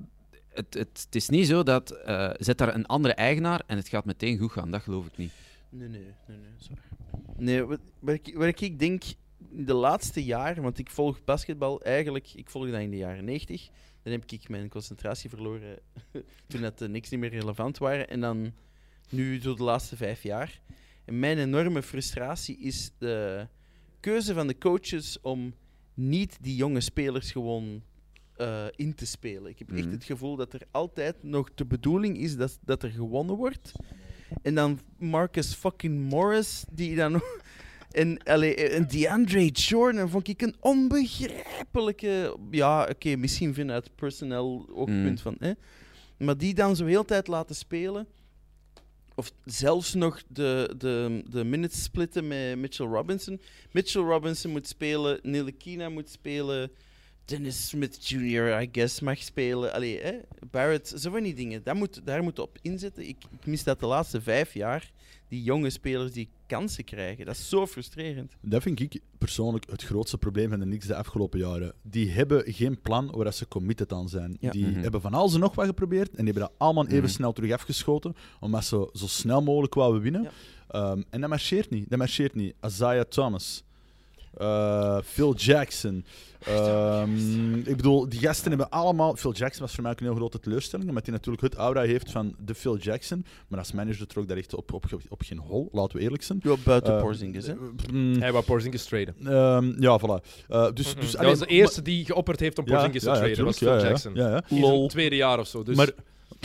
het, het, het is niet zo dat eh zet daar een andere eigenaar en het gaat meteen goed gaan. Dat geloof ik niet. Nee, nee, nee, nee. Sorry. Nee, wat, wat, ik, wat ik denk, de laatste jaren, want ik volg basketbal eigenlijk, ik volg dat in de jaren 90. Dan heb ik mijn concentratie verloren toen dat niks niet meer relevant waren. En dan nu zo de laatste vijf jaar. En mijn enorme frustratie is de keuze van de coaches om niet die jonge spelers gewoon eh, in te spelen. Ik heb echt Mhm. het gevoel dat er altijd nog de bedoeling is dat, dat er gewonnen wordt. En dan Marcus fucking Morris, die dan... En, allee, en DeAndre Jordan vond ik een onbegrijpelijke... Ja, oké, misschien vanuit personeel oogpunt Mm. van... Hè, maar die dan zo heel tijd laten spelen. Of zelfs nog de, de, de minutes splitten met Mitchell Robinson. Mitchell Robinson moet spelen, Nilekina moet spelen... Dennis Smith Jr., I guess, mag spelen. Allee, hè? Barrett, zo van die dingen. Daar moet, daar moet op inzetten. Ik, ik mis dat de laatste vijf jaar. Die jonge spelers die kansen krijgen. Dat is zo frustrerend. Dat vind ik persoonlijk het grootste probleem van de Knicks de afgelopen jaren. Die hebben geen plan waar ze committed aan zijn. Ja. Die Mhm. hebben van alles en nog wat geprobeerd en die hebben dat allemaal even Mhm. snel terug afgeschoten, omdat ze zo snel mogelijk wouden winnen. Ja. Ehm, en dat marcheert niet. Dat marcheert niet. Isaiah Thomas. Eh, Phil Jackson. Ehm, ik bedoel, die gasten hebben allemaal. Phil Jackson was voor mij ook een heel grote teleurstelling, omdat hij natuurlijk het aura heeft van de Phil Jackson. Maar als manager trok dat echt op, op, op geen hol, laten we eerlijk zijn. Ja, buiten Eh, Porzingis, hè? mm, Hij wou Porzingis traden. Ehm, ja, voilà. Eh, dus, dus, dat was de eerste die geopperd heeft om Porzingis te traden. dat was Phil ja, ja, Jackson. Ja, ja. In zijn tweede jaar of zo. Dus Maar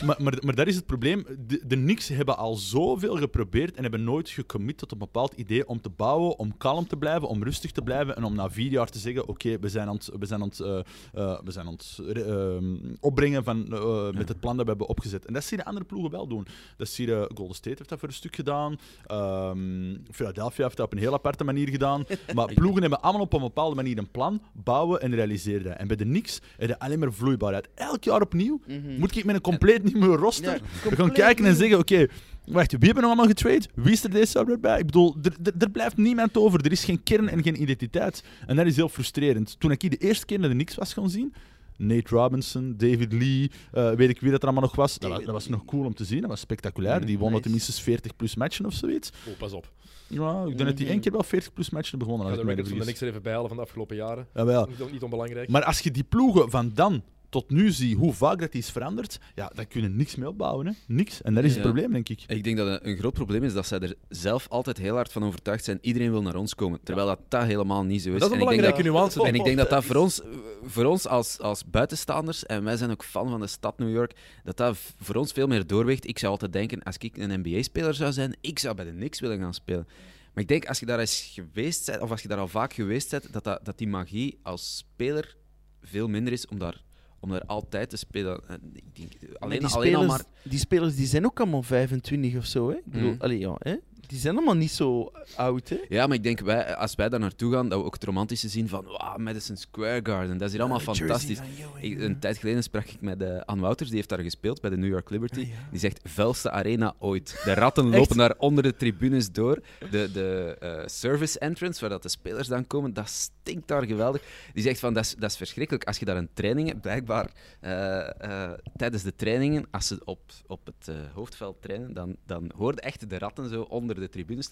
maar, maar, maar daar is het probleem. De, de Knicks hebben al zoveel geprobeerd en hebben nooit gecommit tot een bepaald idee om te bouwen, om kalm te blijven, om rustig te blijven en om na vier jaar te zeggen: Oké, we zijn aan het, we zijn aan het, eh, eh, we zijn aan het eh, opbrengen van, met het plan dat we hebben opgezet. En dat zie je de andere ploegen wel doen. Dat zie je, Golden State heeft dat voor een stuk gedaan. Ehm, Philadelphia heeft dat op een heel aparte manier gedaan. Maar ploegen hebben allemaal op een bepaalde manier een plan, bouwen en realiseren dat. En bij de Knicks heb je alleen maar vloeibaarheid. Elk jaar opnieuw moet ik met een compleet nieuwe roster Ja, we gaan kijken en zeggen: Oké, wacht, wie hebben we nog allemaal getrade? Wie is er deze weer bij? Ik bedoel, er, blijft niemand over. Er is geen kern en geen identiteit. En dat is heel frustrerend. Toen ik hier de eerste keer naar de Knicks was gaan zien. Nate Robinson, David Lee, eh, weet ik wie dat er allemaal nog was. Dat, was. dat was nog cool om te zien. Dat was spectaculair. Die wonnen nice. tenminste 40 plus matchen of zoiets. Oh, pas op. Ja, ik denk dat die één keer wel 40 plus matchen begonnen de ik me records van de niks er even bijhalen van de afgelopen jaren. Jawel. Niet, niet onbelangrijk. Maar als je die ploegen van dan tot nu ziet, hoe vaak dat is veranderd, ja, dan kun je niks mee opbouwen. Hè. Niks. En dat is het Ja. probleem, denk ik. Ik denk dat een, een groot probleem is dat zij er zelf altijd heel hard van overtuigd zijn. Iedereen wil naar ons komen. Terwijl dat, dat helemaal niet zo is. dat is een En belangrijke nuance. En ik denk dat dat voor ons, voor ons als, als buitenstaanders, en wij zijn ook fan van de stad New York, dat dat voor ons veel meer doorweegt. Ik zou altijd denken, als ik een NBA-speler zou zijn, ik zou bij de Knicks willen gaan spelen. Maar ik denk, als je daar eens geweest bent, of als je daar al vaak geweest bent, dat, dat, dat die magie als speler veel minder is om daar, om daar altijd te spelen. En Ik denk, alleen, die, alleen al spelers, maar... die spelers die zijn ook allemaal 25 of zo. Hè? Ik bedoel, Mhm. allee, ja, hè? Die zijn allemaal niet zo oud. Hè? Ja, maar ik denk, wij, als wij daar naartoe gaan, dat we ook het romantische zien van wow, Madison Square Garden. Dat is hier allemaal fantastisch. Ik, een tijd geleden sprak ik met uh, Ann Wouters, die heeft daar gespeeld bij de New York Liberty. Die zegt, vuilste arena ooit. De ratten lopen daar onder de tribunes door. De, de eh, service entrance, waar dat de spelers dan komen, dat stinkt daar geweldig. Die zegt van, dat is, dat is verschrikkelijk. Als je daar een training hebt, blijkbaar eh, eh, tijdens de trainingen, als ze op, op het eh, hoofdveld trainen, dan, dan hoorde echt de ratten zo onder de tribunes.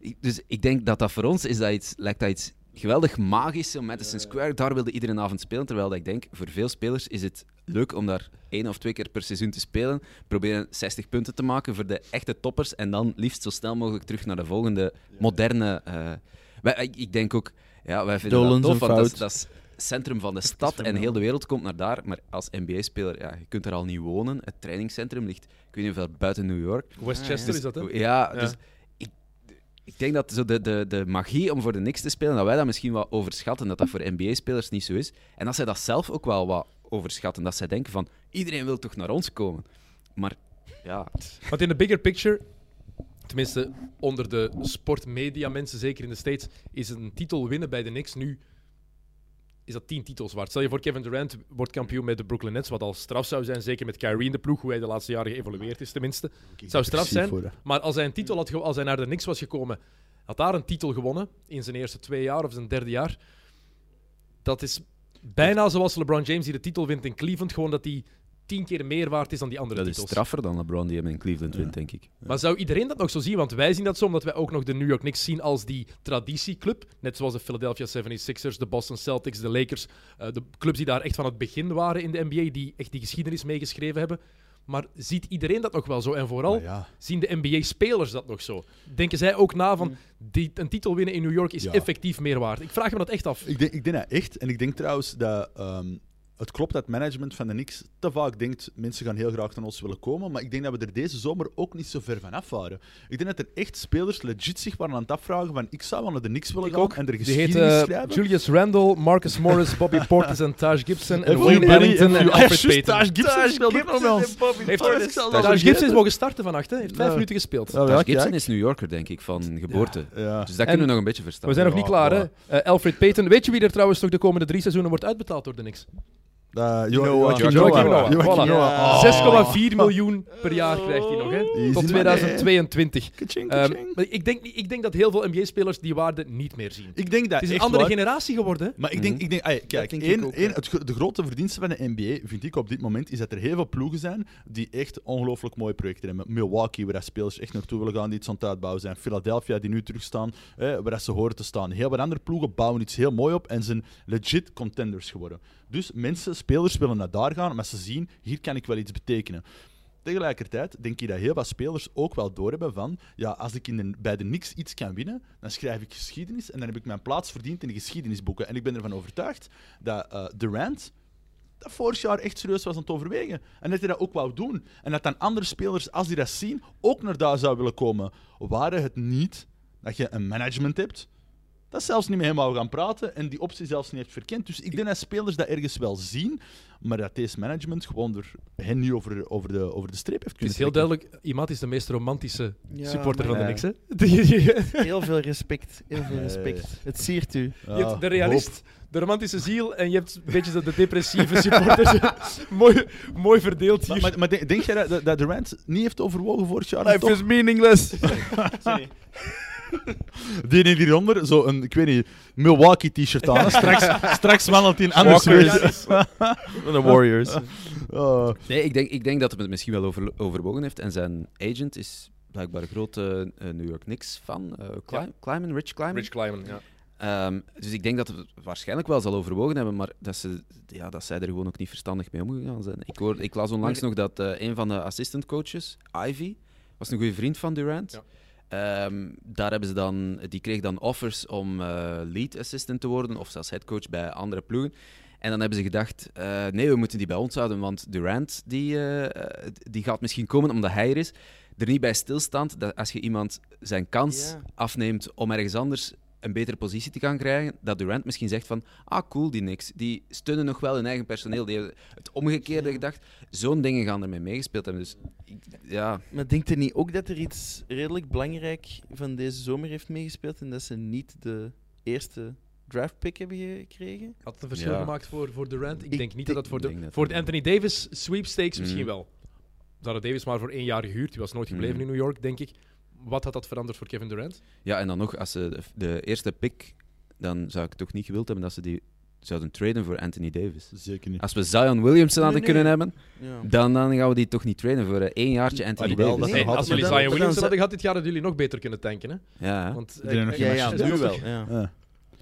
Ik- Dus ik denk dat dat voor ons is dat iets, lijkt dat iets geweldig magisch om Madison Square. Daar wilde iedere avond spelen. Terwijl dat ik denk, voor veel spelers is het leuk om daar één of twee keer per seizoen te spelen. Proberen 60 punten te maken voor de echte toppers. En dan liefst zo snel mogelijk terug naar de volgende moderne. eh, wij, ik, denk ook, ja, wij vinden Dolens dat tof, want dat is, dat is centrum van de stad en heel de wereld komt naar daar. Maar als NBA-speler, ja, je kunt er al niet wonen. Het trainingscentrum ligt, ik weet niet hoeveel, buiten New York. Westchester is dat, hè? Ja, Ja. dus ik, ik denk dat zo de, de, de magie om voor de Knicks te spelen, dat wij dat misschien wat overschatten, dat dat voor NBA-spelers niet zo is. En dat zij dat zelf ook wel wat overschatten. Dat zij denken van, iedereen wil toch naar ons komen. Maar ja, Want in de bigger picture, tenminste onder de sportmedia mensen, zeker in de States, is een titel winnen bij de Knicks nu is dat tien titels waard. Stel je voor, Kevin Durant wordt kampioen met de Brooklyn Nets, wat al straf zou zijn, zeker met Kyrie in de ploeg, hoe hij de laatste jaren geëvolueerd is tenminste. Zou straf zijn. Maar als hij een titel had, als hij naar de Knicks was gekomen, had daar een titel gewonnen in zijn eerste twee jaar of zijn derde jaar. Dat is bijna zoals LeBron James die de titel wint in Cleveland, gewoon dat hij tien keer meer waard is dan die andere dat is titels. straffer dan LeBron die hem in Cleveland wint, denk ik. Maar zou iedereen dat nog zo zien? Want wij zien dat zo, omdat wij ook nog de New York Knicks zien als die traditieclub. Net zoals de Philadelphia 76ers, de Boston Celtics, de Lakers. eh, de clubs die daar echt van het begin waren in de NBA, die echt die geschiedenis meegeschreven hebben. Maar ziet iedereen dat nog wel zo? En vooral, ja. zien de NBA-spelers dat nog zo? Denken zij ook na van, die, een titel winnen in New York is Ja. effectief meer waard? Ik vraag me dat echt af. Ik denk, ik denk dat echt. En ik denk trouwens dat ehm, het klopt dat het management van de Knicks te vaak denkt mensen gaan heel graag naar ons willen komen. Maar ik denk dat we er deze zomer ook niet zo ver van af waren. Ik denk dat er echt spelers legit zich waren aan het afvragen van ik zou wel naar de Knicks willen Ik gaan ook. en er Die geschiedenis heten schrijven. Julius Randle, Marcus Morris, Bobby Portis en Taj Gibson. En. Wayne Barry, Ellington en. Alfred Payton. Taj Gibson speelde nog Taj Gibson is mogen starten vannacht, hè? Heeft vijf Ja. minuten gespeeld. Ja, Taj Gibson kijk. is New Yorker, denk ik, van geboorte. Ja. Dus dat En- kunnen we nog een beetje verstaan. We zijn nog niet klaar, hè? Eh, Alfred Payton. Weet je wie er trouwens toch de komende drie seizoenen wordt uitbetaald door de Knicks? Uh, Jo- Noah. Joachim Joachim Noah. Noah. Joachim Voilà. Noah. Ja. Oh. 6,4 miljoen per jaar krijgt hij nog, hè? Easy Tot money. 2022. Kaching, Ehm, maar ik, denk, niet- ik denk dat heel veel NBA-spelers die waarde niet meer zien. Ik denk dat Het is een andere waar. generatie geworden? Maar ik denk, Mhm. ik denk ay, kijk, denk ik één, ook, één, ja. het, gro- de grote verdienste van de NBA, vind ik op dit moment, is dat er heel veel ploegen zijn die echt ongelooflijk mooie projecten hebben. Milwaukee, waar spelers echt naartoe willen gaan, die iets aan het uitbouwen zijn. Philadelphia, die nu terugstaan, hè, waar ze horen te staan. Heel wat andere ploegen bouwen iets heel mooi op en zijn legit contenders geworden. Dus mensen, spelers willen naar daar gaan, maar ze zien, hier kan ik wel iets betekenen. Tegelijkertijd denk ik dat heel wat spelers ook wel doorhebben van ja, als ik in de, bij de Knicks iets kan winnen, dan schrijf ik geschiedenis en dan heb ik mijn plaats verdiend in de geschiedenisboeken. En ik ben ervan overtuigd dat eh, Durant dat vorig jaar echt serieus was aan het overwegen. En dat hij dat ook wou doen. En dat dan andere spelers, als die dat zien, ook naar daar zouden willen komen. Waren het niet dat je een management hebt dat zelfs niet met hem wou gaan praten en die optie zelfs niet heeft verkend. Dus ik denk dat spelers dat ergens wel zien, maar dat deze management gewoon er hen niet over, over, de, over de streep heeft Het kunnen is heel trekken. duidelijk, iemand is de meest romantische Ja, supporter van de Knicks. Hè? Je Heel veel respect. Heel veel Nee. respect. Het siert u. Ja, hebt de hoop. realist, de romantische ziel en je hebt een beetje zo de depressieve supporter. mooi, mooi verdeeld hier. Maar, maar, maar denk, jij dat, dat, Durant niet heeft overwogen vorig jaar? om toch- meaningless. Sorry. Die heeft hieronder zo een, ik weet niet, Milwaukee t-shirt aan. Straks, straks wandelt hij in anders de Warriors. Oh. Nee, ik denk, ik denk dat hij het misschien wel over, overwogen heeft. En zijn agent is blijkbaar een grote eh, New York Knicks fan. eh Klyman, Rich Klyman. Rich Kleiman, ja. Ehm, dus ik denk dat het waarschijnlijk wel zal overwogen hebben, maar dat, ze, ja, dat zij er gewoon ook niet verstandig mee omgegaan zijn. Ik, hoor, ik las onlangs nog dat eh, een van de assistant coaches, Ivy, was een goede vriend van Durant. Ja. Ehm, daar hebben ze dan, die kreeg dan offers om eh, lead assistant te worden, of zelfs headcoach bij andere ploegen. En dan hebben ze gedacht, eh, nee, we moeten die bij ons houden, want Durant die, eh, die gaat misschien komen omdat hij er is. Er niet bij stilstaand dat als je iemand zijn kans afneemt om ergens anders een betere positie te gaan krijgen, dat Durant misschien zegt van, ah cool, die niks. Die steunen nog wel hun eigen personeel. Die hebben het omgekeerde gedacht. Zo'n dingen gaan ermee meegespeeld hebben. Dus ik- ja, Maar denkt u niet ook dat er iets redelijk belangrijk van deze zomer heeft meegespeeld en dat ze niet de eerste draftpick hebben gekregen? Had het een verschil Ja. gemaakt voor, voor Durant? Ik, Ik denk niet dat dat voor de, dat voor de Anthony Davis sweepstakes misschien Mm. wel. Ze hadden Davis maar voor één jaar gehuurd. Die was nooit gebleven Mm. in New York, denk ik. Wat had dat veranderd voor Kevin Durant? ja, en dan nog, als ze de, eerste pick, dan zou ik toch niet gewild hebben dat ze die zouden traden voor Anthony Davis. Zeker niet. Als we Zion Williamson hadden Nee, kunnen hebben, Ja. dan, dan gaan we die toch niet trainen voor eh, één jaartje Anthony Davis. Nee, als jullie Zion Williamson hadden gehad dit jaar, hadden jullie nog beter kunnen tanken. Hè? Ja, hè. Want, nog eh, Ja, ja, nu wel. Ja.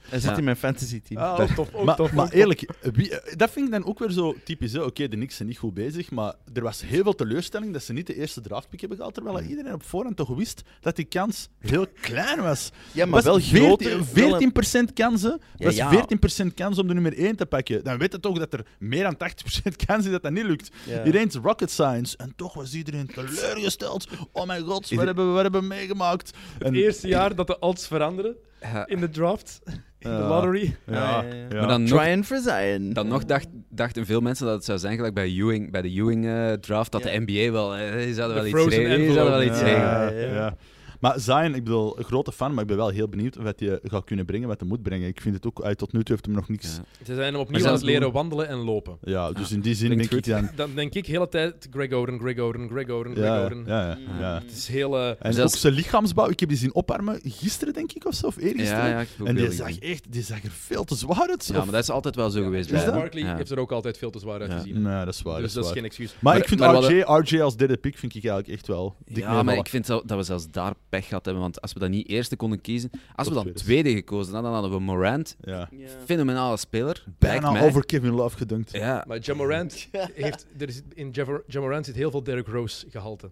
Hij zit Ja. in mijn fantasy team. Ah, ook tof, ook Maar, tof, maar eerlijk, wie, dat vind ik dan ook weer zo typisch. hè. Oké, de Knicks zijn niet goed bezig, maar er was heel veel teleurstelling dat ze niet de eerste draftpick hebben gehaald, terwijl iedereen op voorhand toch wist dat die kans heel klein was. Ja, maar was wel 14, groter. wel een- 14% kansen. Ja, dat is ja. 14% kans om de nummer 1 te pakken. Dan weet je toch dat er meer dan 80% kans is dat dat niet lukt. Ja. Iedereen is rocket science. En toch was iedereen teleurgesteld. Oh mijn god, Is wat hebben we wat hebben we meegemaakt? Het En- eerste jaar dat de odds veranderen Ja. in de draft, in de lottery. Ja, ja, ja. ja. Maar dan nog, Trying for Zion. dan nog dacht, dachten veel mensen dat het zou zijn gelijk bij, Ewing, bij de Ewing-draft, dat Ja. de NBA wel... eh, die zouden De wel iets frozen regelen. die zouden wel envelope. iets regelen. ja, ja. Maar Zion, ik bedoel, een grote fan, maar ik ben wel heel benieuwd wat hij gaat kunnen brengen, wat hij moet brengen. Ik vind het ook, hij, tot nu toe heeft hem nog niks. Ja. Ze zijn hem opnieuw aan het leren doen- wandelen en lopen. Ja, dus Ja, in die zin denk ik dan. Dan denk ik de hele tijd Greg Oden, Greg Oden, Greg Oden, Greg Ja, Oden. ja, ja, ja. Het is heel... eh, En Zelfs- ook zijn lichaamsbouw, ik heb die zien oparmen gisteren, denk ik, of zo, of eergisteren. Ja, en die zag gezien. echt die zag er veel te zwaar uit. Ja, maar dat is altijd wel zo geweest. Hem. Barkley Ja. heeft er ook altijd veel te zwaar Ja. uitgezien. Nee, dat is waar. dus dat is geen excuus. Maar, ik vind RJ, RJ als derde pick vind ik eigenlijk echt wel Ja, maar ik vind dat we zelfs daar pech gehad hebben. Want als we dan niet eerste konden kiezen, als we dan tweede. tweede gekozen hadden, dan hadden we Morant. Ja. Ja. Fenomenale speler. Bijna mij. over Kevin Love gedunkt. Ja, Maar Jamorant heeft... Er is, in Java- Jamorant zit heel veel Derrick Rose gehalte.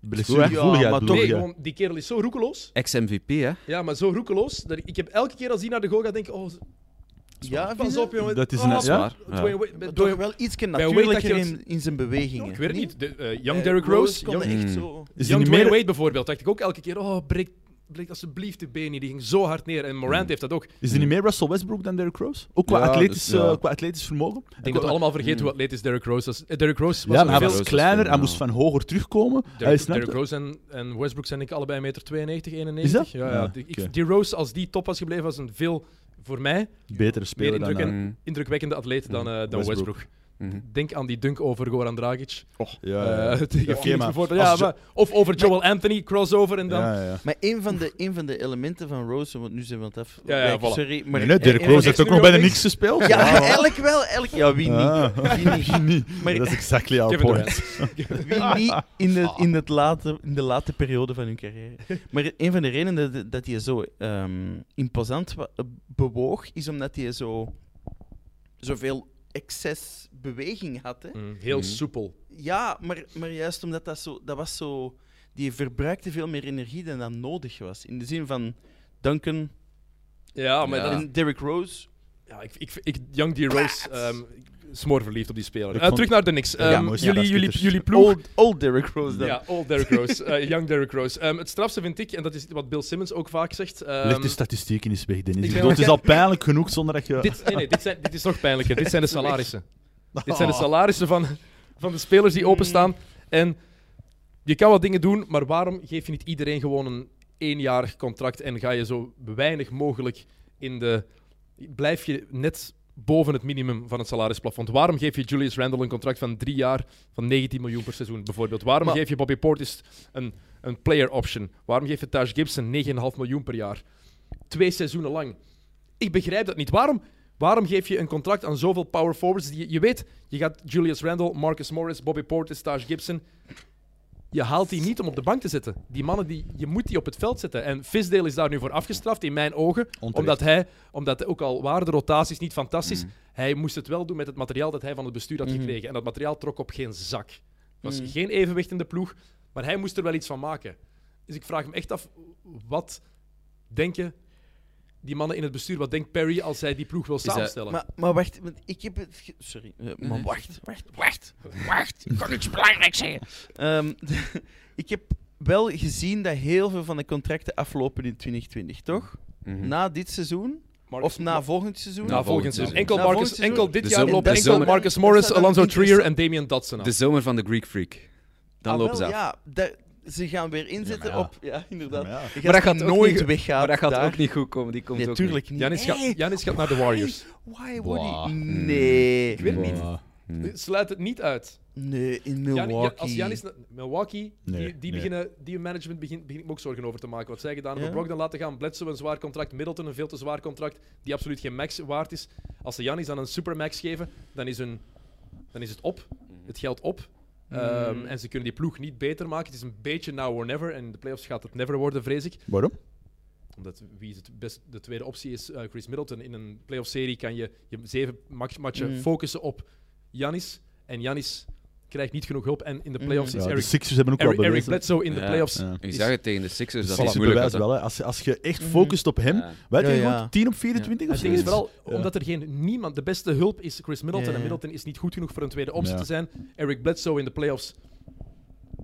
Blessuregevoeligheid Ja, maar bedoel Nee, je? gewoon, die kerel is zo roekeloos. ex-MVP, hè? Ja, maar zo roekeloos. Dat ik, ik heb elke keer als hij naar de goal gaat, denk ik... Oh, Ja, pas je? op, jongen. Dat is Oh, een- is ja? Dwayne- toch wel iets natuurlijker je in, in zijn bewegingen. ik weet het niet. De, eh, young Eh, Derrick Rose. kon young, echt Mm. zo. Is young Dwayne Wade bijvoorbeeld. Dacht ik ook elke keer... Oh, breek, breek alsjeblieft de been niet. Die ging zo hard neer. En Morant Mm. heeft dat ook. is hij niet meer Russell Westbrook dan Derrick Rose? Ook qua, Ja, atletisch, dus, ja. eh, qua atletisch vermogen? Ik denk dat we allemaal vergeten Mm. hoe atletisch Derrick Rose was. Derrick Rose was Ja, maar hij veel... was kleiner, hij moest van hoger terugkomen. hij Derrick, Rose en, Westbrook zijn ik allebei 1,92 meter, 91. Is dat? Ja, die Rose, als die top was gebleven, was een veel, voor mij, Betere speler dan... eh, indrukwekkende atleet dan, eh, dan Westbrook. Westbrook. Mhm. Denk aan die dunk over Goran Dragic. ja, Eh, ja. tegen maar bijvoorbeeld. als Ja, maar, of over Joel Anthony, crossover en dan... Ja, ja. Maar een van, de, een van de elementen van Rose, want nu zijn we aan het af. Ja, ja, wijken, voilà. Sorry, maar Nee, nee, Derrick een Rose heeft ook nog bij de links. Knicks gespeeld. Ja, voilà. eigenlijk wel. Eigenlijk, ja, wie niet? Ah. Wie niet? Wie niet? Maar- Dat is exactly our point. Wie niet in, de, in, het late, in de late periode van hun carrière. Maar een van de redenen dat, dat hij zo ehm, imposant bewoog, is omdat hij zo zoveel excess beweging had. Hè. Mm, heel Mhm. soepel. Ja, maar, maar juist omdat dat zo... Dat was zo... Die verbruikte veel meer energie dan dat nodig was. In de zin van Duncan Ja, maar Ja. en Derrick Rose. Ja, ik, ik, ik, Young D. Rose... ehm, smoorverliefd op die speler. Eh, terug naar de Knicks. Ja, Ehm, jullie, jullie, jullie ploeg... Old, old Derrick Rose dan. Ja, old Derrick Rose. eh, young Derrick Rose. Ehm, het strafste vind ik, en dat is wat Bill Simmons ook vaak zegt... ehm, Leg die statistieken eens weg, Dennis. ik Ik ben bedoel, het is al pijnlijk genoeg zonder dat je... dit, nee, nee, dit, zijn, dit is nog pijnlijker. Dit zijn de salarissen. Dit zijn de salarissen van, van de spelers die openstaan. En je kan wat dingen doen, maar waarom geef je niet iedereen gewoon een eenjarig contract en ga je zo weinig mogelijk in de... Blijf je net boven het minimum van het salarisplafond. Waarom geef je Julius Randle een contract van drie jaar van 19 miljoen per seizoen bijvoorbeeld? Waarom Maar- geef je Bobby Portis een, een player option? Waarom geef je Taj Gibson 9,5 miljoen per jaar? Twee seizoenen lang. Ik begrijp dat niet. Waarom, waarom geef je een contract aan zoveel power forwards? Die, je weet, je gaat Julius Randle, Marcus Morris, Bobby Portis, Taj Gibson. Je haalt die niet om op de bank te zetten. Die mannen, die, je moet die op het veld zetten. En Fisdale is daar nu voor afgestraft, in mijn ogen. Onterecht. Omdat hij, omdat ook al waren de rotaties niet fantastisch, Mm. hij moest het wel doen met het materiaal dat hij van het bestuur had Mhm. gekregen. En dat materiaal trok op geen zak. Er was Mhm. geen evenwicht in de ploeg, maar hij moest er wel iets van maken. Dus ik vraag me echt af, wat denken die mannen in het bestuur, wat denkt Perry als hij die ploeg wil dat- samenstellen? Maar, maar wacht, want ik heb het... ge- Sorry, eh, maar wacht, wacht, wacht, wacht. Ik kan iets belangrijks zeggen. Ehm, ik heb wel gezien dat heel veel van de contracten aflopen in 2020, toch? Mhm. Na dit seizoen? Marcus- Of na volgend seizoen? na volgend seizoen. Enkel, Na Marcus, volgend seizoen? enkel dit De jaar zomer- lopen de enkel zomer- Marcus dat Morris, zou dan Alonso Trier interessant- en Damian Dotson af. De zomer van de Greek Freak. Dan Ah, lopen wel, ze af. Ja, daar- ze gaan weer inzetten Ja, maar ja. op... Ja, inderdaad. Maar ja. Je Maar dat gaat nooit weggaan. Maar dat gaat daar. ook niet goed komen. Die komt Nee, ook tuurlijk niet. Janis, gaat, Giannis gaat naar de Warriors. Why would Wow. he? Nee. Ik weet het niet. Wow. niet. Sluit het niet uit. Nee, in Jan- Milwaukee. Ja, als Janis Milwaukee, Nee, die, die, nee. beginnen, die management begint begin ik me ook zorgen over te maken. Wat zij gedaan hebben, Ja? Brogdon laten gaan, Bledsoe een zwaar contract, Middleton een veel te zwaar contract, die absoluut geen max waard is. Als ze Janis dan een supermax geven, dan is, hun, dan is het op. Het geld op. Ehm, Mm. en ze kunnen die ploeg niet beter maken. Het is een beetje now or never. En in de playoffs gaat het never worden, vrees ik. Waarom? Omdat wie is het best, de tweede optie is eh, Chris Middleton. In een playoff-serie kan je je zeven match- matchen Mm. focussen op Janis. En Janis krijgt niet genoeg hulp. En in de playoffs Mm. is Ja, de Eric, Sixers hebben ook Eric, wel Eric bewezen. Bledsoe in de playoffs. Ja. Is- zag het tegen de Sixers dat is moeilijk bewijs wel. Hè. Als, je, als je echt Mhm. focust op hem, Ja. weet je Ja, hoe ja. goed? 10 op 24 of Het is vooral Ja. omdat er geen niemand, de beste hulp is Chris Middleton. Ja, En. Middleton is niet goed genoeg voor een tweede optie Ja. te zijn. Eric Bledsoe in de playoffs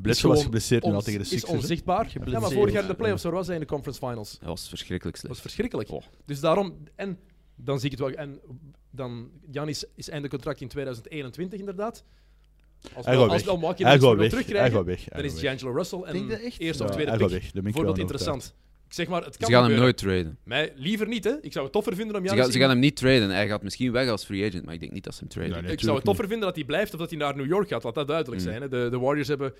Bledsoe was geblesseerd nu al tegen de is Sixers. hè. onzichtbaar. Ja, maar vorig jaar in de playoffs, waar was hij in de conference finals? Dat was verschrikkelijk Dat was slecht. verschrikkelijk. Oh. Dus daarom, en dan zie ik het wel. En dan, Janis is einde contract in 2021 inderdaad. Als, Hij wel, gaat als weg. Milwaukee Hij nog gaat iets wil weg. Hij terugkrijgen, gaat weg. dan is. D'Angelo Russell en dat eerste of tweede hij pick. Bijvoorbeeld wel interessant. Ik zeg maar, het kan Ze gaan hem nooit traden. Mij liever niet, hè. Ik zou het toffer vinden om Ze Janis... gaan, ze gaan hem niet traden. Hij gaat misschien weg als free agent, maar ik denk niet dat ze hem traden. Nee, nee. ik zou het toffer vinden dat hij blijft of dat hij naar New York gaat. Laat dat duidelijk Mm. zijn. Hè. De, de Warriors hebben,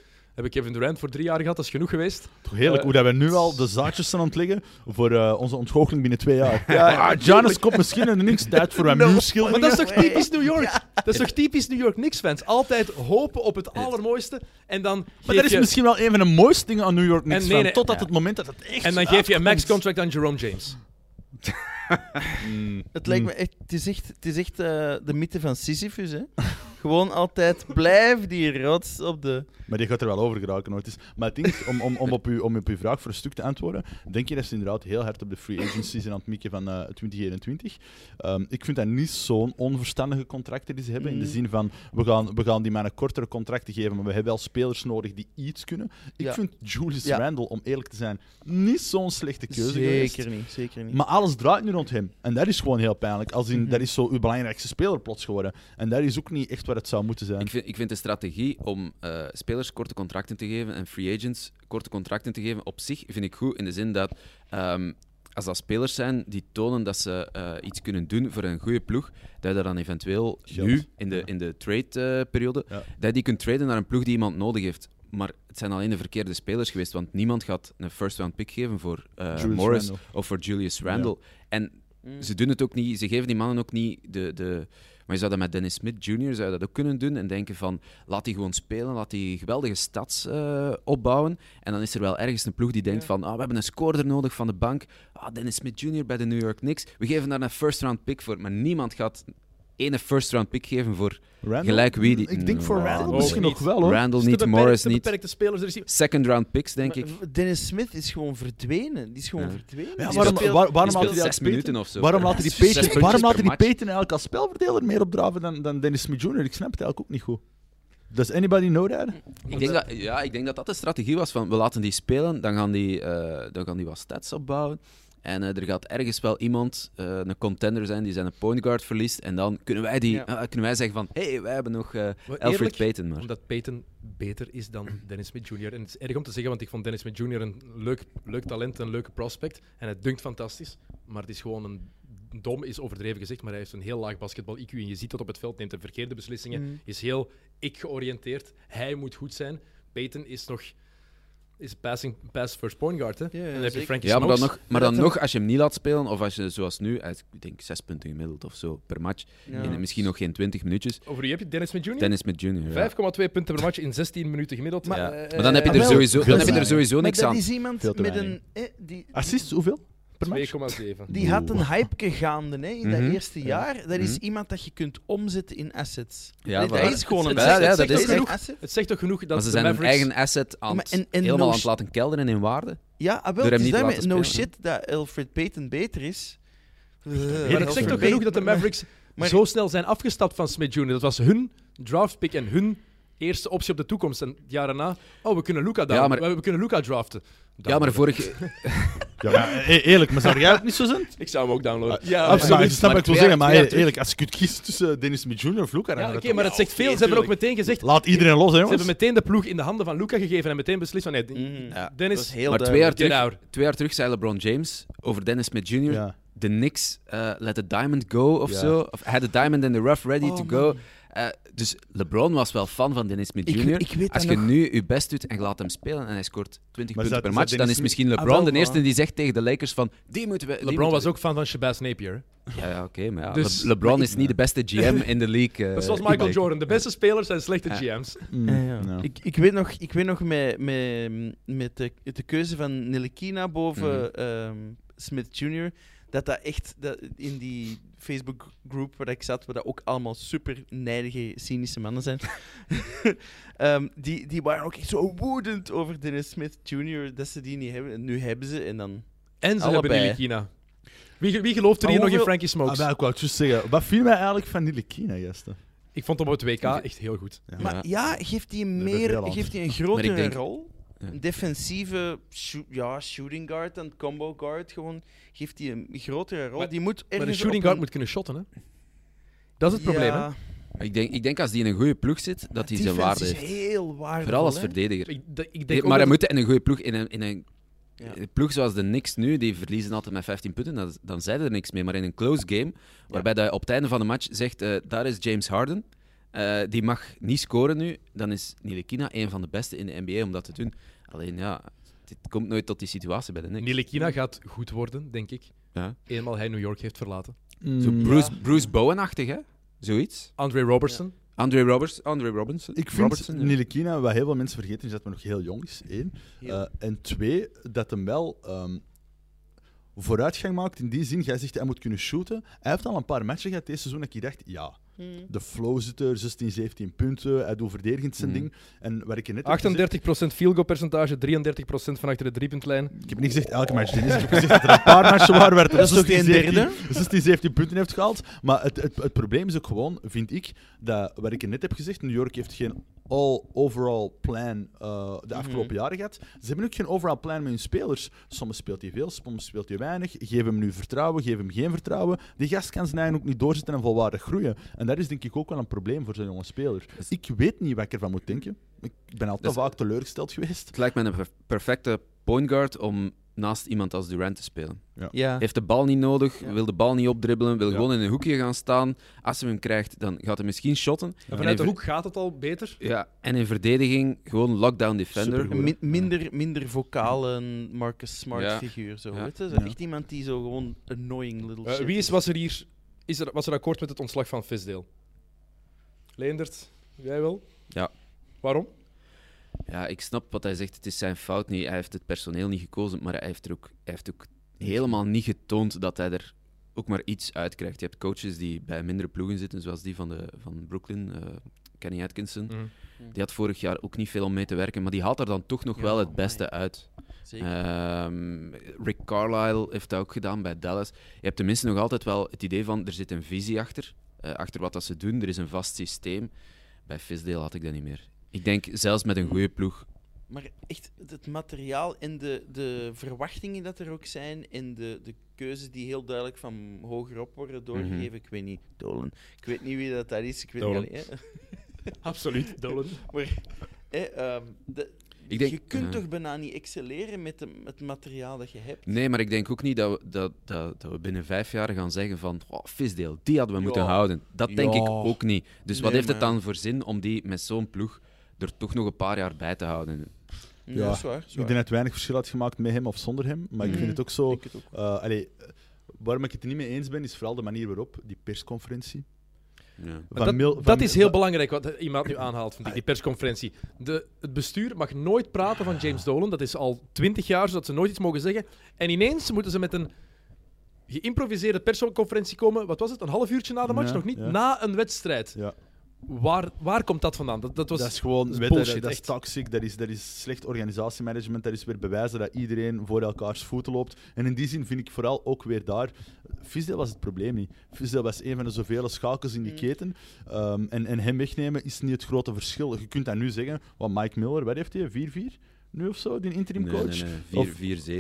hebben Kevin Durant voor drie jaar gehad. Dat is genoeg geweest. Toch heerlijk Eh, hoe dat we nu al de zaadjes zijn aan het leggen voor eh, onze ontgoocheling binnen twee jaar. Ja, ah, Giannis komt misschien in de niks tijd voor een No. Maar dat is toch typisch New York? Dat is toch typisch New York Knicks-fans? Altijd hopen op het allermooiste en dan Maar dat is je, misschien wel een van de mooiste dingen aan New York Knicks. En nee, van, nee, totdat ja. het moment dat het echt en dan geef je een max-contract aan Jerome James. Mm. Het lijkt me echt, het is echt, het is echt eh, de mythe van Sisyphus, hè. Gewoon altijd blijf die rots op de... Maar die gaat er wel over geraken nooit. eens. Maar het ding is, om, om, om, op uw, om op uw vraag voor een stuk te antwoorden, denk je dat ze inderdaad heel hard op de free agency zijn aan het mikken van eh 2021. Ehm, ik vind dat niet zo'n onverstandige contracten die ze hebben. In de Mm. zin van, we gaan, we gaan die mannen kortere contracten geven, maar we hebben wel spelers nodig die iets kunnen. Ik Ja. vind Julius Ja. Randle, om eerlijk te zijn, niet zo'n slechte keuze geweest. Zeker niet, zeker niet. Maar alles draait nu rond hem. En dat is gewoon heel pijnlijk. Als in, Mhm. Dat is zo uw belangrijkste speler plots geworden. En dat is ook niet echt wat het zou moeten zijn. Ik vind, ik vind de strategie om eh, spelers korte contracten te geven en free agents korte contracten te geven op zich vind ik goed in de zin dat ehm, als dat spelers zijn die tonen dat ze eh, iets kunnen doen voor een goede ploeg, dat je daar dan eventueel Geld. nu in de, Ja. in de trade-periode, Ja. dat je die kunt traden naar een ploeg die iemand nodig heeft. Maar het zijn alleen de verkeerde spelers geweest, want niemand gaat een first-round pick geven voor eh, Julius Morris of voor Julius Randle. En Mm. ze doen het ook niet, ze geven die mannen ook niet de, de. Maar je zou dat met Dennis Smith Jr. zou dat ook kunnen doen en denken van laat die gewoon spelen, laat die geweldige stats eh, opbouwen. En dan is er wel ergens een ploeg die denkt Ja. van ah, we hebben een scorer nodig van de bank. Ah, Dennis Smith Jr. bij de New York Knicks. We geven daar een first round pick voor, maar niemand gaat ene first round pick geven voor Randall? Gelijk wie die- Ik denk voor Nou, Randall misschien niet. nog wel hoor. Randall niet, beperkt- Morris niet. beperkte spelers. Er is Second round picks, denk ik. Dennis Smith is gewoon verdwenen. Die is gewoon Ja. verdwenen. Ja, Die waarom, speelt- waar- waarom Die laat hij zes minuten of zo. Waarom laat hij die Peyton, waarom laat per hij die. Peyton eigenlijk als spelverdeler meer opdraven dan, dan Dennis Smith Jr.? Ik snap het eigenlijk ook niet goed. Does anybody know that? Ik denk, dat, ja, ik denk dat dat de strategie was van we laten die spelen, dan gaan die, eh, dan gaan die wat stats opbouwen. En eh, er gaat ergens wel iemand, eh, een contender zijn, die zijn point guard verliest. En dan kunnen wij, die, Ja. eh, kunnen wij zeggen van, hé, hey, wij hebben nog eh, Alfred eerlijk, Payton. Maar. Omdat Peyton beter is dan Dennis Smith Jr. En het is erg om te zeggen, want ik vond Dennis Smith Jr. een leuk, leuk talent, een leuke prospect. En het dunkt fantastisch. Maar het is gewoon een dom, is overdreven gezegd, maar hij heeft een heel laag basketbal-IQ. En je ziet dat op het veld, neemt de verkeerde beslissingen, Mm. is heel ik-georiënteerd. Hij moet goed zijn. Peyton is nog is passing, pass first point guard. Hè? Ja, ja, en dan heb je zeker. Frankie Ja, maar dan, nog, maar dan nog, als je hem niet laat spelen, of als je zoals nu, hij is, ik denk zes punten gemiddeld of zo per match, Ja. in misschien nog geen 20 minuutjes. Over wie heb je? Dennis Smith Jr.? Dennis Smith Jr. Ja. 5,2 punten per match in 16 minuten gemiddeld. Maar, Eh, maar dan heb je er sowieso, dan heb je er sowieso Maar niks dat aan. is iemand met een... Eh, die, Assists, hoeveel? Per match? 2,7. die had een hype gaande hè, in Mhm. dat eerste jaar. Dat is Mhm. iemand dat je kunt omzetten in assets. Ja, dat is gewoon een Het Ja, dat is genoeg- asset. Het zegt toch genoeg dat Maar ze zijn hun eigen asset aan Maar het- en- en helemaal no aan het laten kelderen in waarde. Ja, ah, wel, te daarmee no shit dat Alfred Payton beter is. Maar het zegt toch Payton- genoeg dat de Mavericks maar- zo snel zijn afgestapt van Smith Jr. Dat was hun draftpick en hun eerste optie op de toekomst. En het jaar daarna, oh, we kunnen Luca, Ja, maar- we, we kunnen Luca draften. Ja, maar Downloaden. vorig, Ja, maar e- eerlijk, maar zou jij het niet zo zijn? Ik zou hem ook downloaden. Ja, Absoluut. maar- ik snap wat ik wil zeggen, maar eerlijk, als je kunt kiezen tussen Dennis Smith Jr. of Luca, dan Ja, oké, maar het zegt veel. Ze hebben ook meteen gezegd... Laat iedereen los, hè, Ze jongens. hebben meteen de ploeg in de handen van Luca gegeven en meteen beslist van nee. Ja. Dennis, Dat heel maar twee jaar, terug, twee jaar terug zei LeBron James over Dennis Smith Jr. Ja. De Knicks eh let the diamond go of Ja. zo. Of had the diamond in the rough ready Oh, to man. go. Eh, dus LeBron was wel fan van Dennis Smith Jr. ik weet Als je nog. nu je best doet en je laat hem spelen en hij scoort 20 Maar punten per match, dan is misschien LeBron Ah, wel, de eerste die zegt tegen de Lakers van die moeten we... die LeBron moeten was ook fan van Shabazz Napier. Ja, ja oké, maar ja, Dus- Le- LeBron maar is niet de beste GM in de league. eh, Dat zoals Michael Jordan. De beste spelers zijn slechte Ja. GM's. Mm, Ja, ja. ja. Ik, ik weet nog, ik weet nog met, met, met de, de keuze van Nilikina boven Mhm. ehm, Smith Jr., dat dat echt dat in die Facebook group waar ik zat, waar dat ook allemaal super nijdige, cynische mannen zijn, ehm, die, die waren ook echt zo woedend over Dennis Smith Jr. dat ze die niet hebben. En nu hebben ze en dan... En ze Allebei. hebben Nilikina. Wie, wie gelooft er hier nog in Frankie Ah, Smokes? maar ik wou het juist zeggen. Wat viel mij eigenlijk van die Lekina, gasten? Ik vond hem op het WK echt heel goed. Ja. Maar ja, geeft hij Er meer, geeft hij een grotere denk- rol? Een defensieve ja, shooting guard en combo guard gewoon. Geeft hij een grotere rol. Maar- die moet Maar ergens shooting guard een- moet kunnen shotten, hè? Dat is het probleem, hè? Ik denk, ik denk als die in een goede ploeg zit, dat hij zijn waarde is heeft. heel waardevol. Vooral als hè. verdediger. Ik, de- ik denk maar hij moet in een goede ploeg, in een, in een Ja. een ploeg zoals de Knicks nu, die verliezen altijd met 15 punten, dan, dan zijn er niks mee. Maar in een close game, waarbij dat je op het einde van de match zegt, eh, daar is James Harden, eh, die mag niet scoren nu, dan is Nilikina een van de beste in de NBA om dat te doen. Alleen ja, het komt nooit tot die situatie bij de Knicks. Nilikina gaat goed worden, denk ik. Ja. Eenmaal hij New York heeft verlaten. Zo Mm, Bruce, Bruce Bowen-achtig, hè? Zoiets. Andre Robertson. Andre Roberts, Andre Robinson. Ik vind Robertson, ja. Nilekina, wat heel veel mensen vergeten, is dat hij nog heel jong is. Eén. Eh, en twee, dat hem wel ehm, vooruitgang maakt in die zin. Jij zegt hij moet kunnen shooten. Hij heeft al een paar matchen gehad deze seizoen dat ik dacht, ja, Hmm. de flow zit er, 16, 17 punten, hij doet verdedigend zijn Hmm. ding. En wat ik je net heb gezegd- 38% field goal percentage, 33% van achter de driepuntlijn. Ik heb niet gezegd elke match, Dennis. Ik heb gezegd dat er een paar matchen waren waar hij Dat is toch 16, geen 17 derde? 16, 17 punten heeft gehaald. Maar het, het, het probleem is ook gewoon, vind ik, dat wat ik je net heb gezegd, New York heeft geen all-overall plan eh, de afgelopen jaren gehad. Ze hebben ook geen overall plan met hun spelers. Soms speelt hij veel, soms speelt hij weinig. Geef hem nu vertrouwen, geef hem geen vertrouwen. Die gast kan zijn eigen ook niet doorzetten en volwaardig groeien. En dat is denk ik ook wel een probleem voor zo'n jonge speler. Ik weet niet wat ik ervan moet denken. Ik ben altijd Dus- vaak teleurgesteld geweest. Het lijkt me een per- perfecte point guard om naast iemand als Durant te spelen. Ja. Heeft de bal niet nodig, Ja. wil de bal niet opdribbelen, wil Ja. gewoon in een hoekje gaan staan. Als hij hem krijgt, dan gaat hij misschien shotten. En En vanuit de hoek gaat het al beter. Ja, en in verdediging gewoon lockdown defender. Minder, minder vocale Marcus Smart Ja. figuur. Zo, Ja. weet je? Zo Ja. Echt iemand die zo gewoon annoying little Eh, shit wie is, was er hier... Is er, was er akkoord met het ontslag van Visdale? Leendert, jij wel? Ja. Waarom? Ja, ik snap wat hij zegt. Het is zijn fout niet. Hij heeft het personeel niet gekozen, maar hij heeft, er ook, hij heeft ook helemaal niet getoond dat hij er ook maar iets uitkrijgt. Je hebt coaches die bij mindere ploegen zitten, zoals die van, de, van Brooklyn, eh, Kenny Atkinson. Mhm. Die had vorig jaar ook niet veel om mee te werken, maar die haalt er dan toch nog Ja, wel het beste uit. Zeker. Ehm, Rick Carlisle heeft dat ook gedaan bij Dallas. Je hebt tenminste nog altijd wel het idee van er zit een visie achter, eh, achter wat dat ze doen. Er is een vast systeem. Bij Fisdale had ik dat niet meer. Ik denk zelfs met een goede ploeg. Maar echt, het materiaal en de, de verwachtingen dat er ook zijn en de, de keuzes die heel duidelijk van hogerop worden doorgegeven. Mhm. Ik weet niet, Dolan. Ik weet niet wie dat, dat is. Ik weet Dolan. niet. Hè. Absoluut, Dolan. Maar ehm, de, Ik denk- je kunt toch bijna niet excelleren met de, het materiaal dat je hebt. Nee, maar ik denk ook niet dat we, dat, dat, dat we binnen vijf jaar gaan zeggen van oh, Fisdale, die hadden we moeten houden. Dat denk ik ook niet. Dus wat heeft het dan voor zin om die met zo'n ploeg er toch nog een paar jaar bij te houden? Ja, is waar. Ik denk dat het weinig verschil had gemaakt met hem of zonder hem. Maar ik Mhm. vind het ook zo. Ik denk het ook. eh, allee, eh, waarom ik het er niet mee eens ben, is vooral de manier waarop die persconferentie. Van dat, Mil- dat van- is heel van- belangrijk wat iemand nu aanhaalt, vind ik, die persconferentie. De, het bestuur mag nooit praten van James Dolan. Dat is al twintig jaar, zodat ze nooit iets mogen zeggen. En ineens moeten ze met een geïmproviseerde persconferentie komen. Wat was het? Een half uurtje na de match? Ja, Nog niet? ja. Na een wedstrijd. Ja. Waar, waar komt dat vandaan? Dat, dat was dat is gewoon dat is bullshit, dat, dat is toxic, dat is, dat is slecht organisatiemanagement, dat is weer bewijzen dat iedereen voor elkaars voeten loopt. En in die zin vind ik vooral ook weer daar, Fisdale was het probleem niet. Fisdale was een van de zoveel schakels in die Mm. keten. Ehm, en, en hem wegnemen is niet het grote verschil. Je kunt dat nu zeggen, wat Mike Miller, wat heeft hij, 4-4 nu of zo, die interim Nee, coach? nee, nee. Of-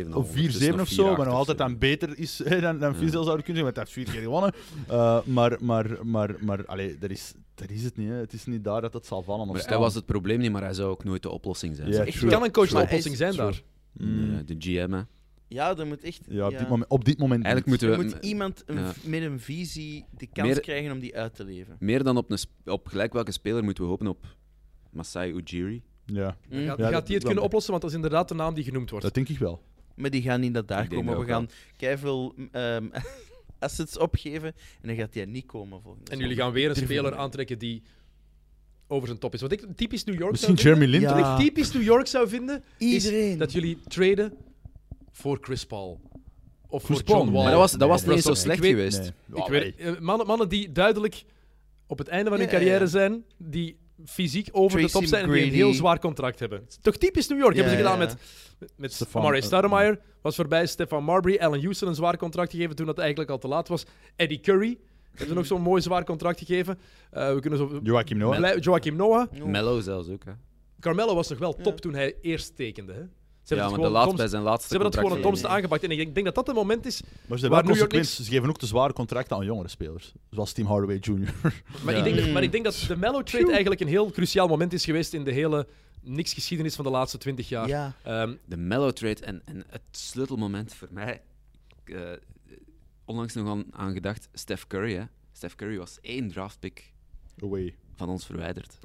4-7. Of 4-7 of zo, maar nog altijd dan beter is hè, dan, dan Ja. Zouden kunnen zeggen, want hij heeft vier keer gewonnen. Uh, maar maar, maar, maar allee, dat, is, dat is het niet. Hè. Het is niet daar dat het zal vallen. Of Maar staan. hij was het probleem niet, maar hij zou ook nooit de oplossing zijn. True. kan een coach de True. oplossing zijn True. daar? Mm. De GM, hè. Ja, er moet echt. Ja, op, Dit moment, op dit moment Eigenlijk moeten Er we moet iemand een- ja. met een visie de kans Meer- krijgen om die uit te leven. meer dan op, een op gelijk welke speler moeten we hopen op Masai Ujiri. Ja, Mm. Gaat, Ja, gaat dat- die het dat- kunnen oplossen? Want dat is inderdaad de naam die genoemd wordt. dat denk ik wel. Maar die gaan niet naar daar Ik komen. We dat gaan keiveel ehm assets opgeven en dan gaat die niet komen volgende En jullie gaan weer een speler aantrekken die over zijn top is. Wat ik typisch New York Misschien zou vinden, Jeremy Lin. Ja. wat ik typisch New York zou vinden, Iedereen. is dat jullie traden voor Chris Paul. Of Chris voor John Paul, Wall. Maar dat was, dat Nee, was nee, niet eens zo slecht geweest. Nee. Ik weet, eh, mannen, mannen die duidelijk op het einde van hun carrière ja. zijn, die fysiek over de top zijn en die een heel zwaar contract hebben. Toch typisch New York. Ja, hebben ze ja, gedaan ja. met, met Stefan, Amari eh, was voorbij. Stefan Marbury, Allen Houston een zwaar contract gegeven toen dat eigenlijk al te laat was. Eddie Curry hebben ze nog zo'n mooi zwaar contract gegeven. Eh, we kunnen zo... Joachim Noah. Joachim Noah. No. Mello zelfs ook. Hè. Carmelo was nog wel top Ja. toen hij eerst tekende. Hè. Ze Ja, hebben maar de laatste, Toms- bij zijn laatste ze hebben dat gewoon een Tom's aangepakt. En ik denk, denk dat dat het moment is. Maar ze Waar New York. Ze geven ook te zware contracten aan jongere spelers. Zoals Tim Hardaway Jr. Maar, Ja. ik, denk dat, Mm. maar ik denk dat de Mellow trade eigenlijk een heel cruciaal moment is geweest in de hele niks-geschiedenis van de laatste twintig jaar. Ja. Ehm, De mellow trade en, en het sleutelmoment voor mij. eh, onlangs nog aan, aan gedacht, Steph Curry. Hè. Steph Curry was één draftpick Away. van ons verwijderd.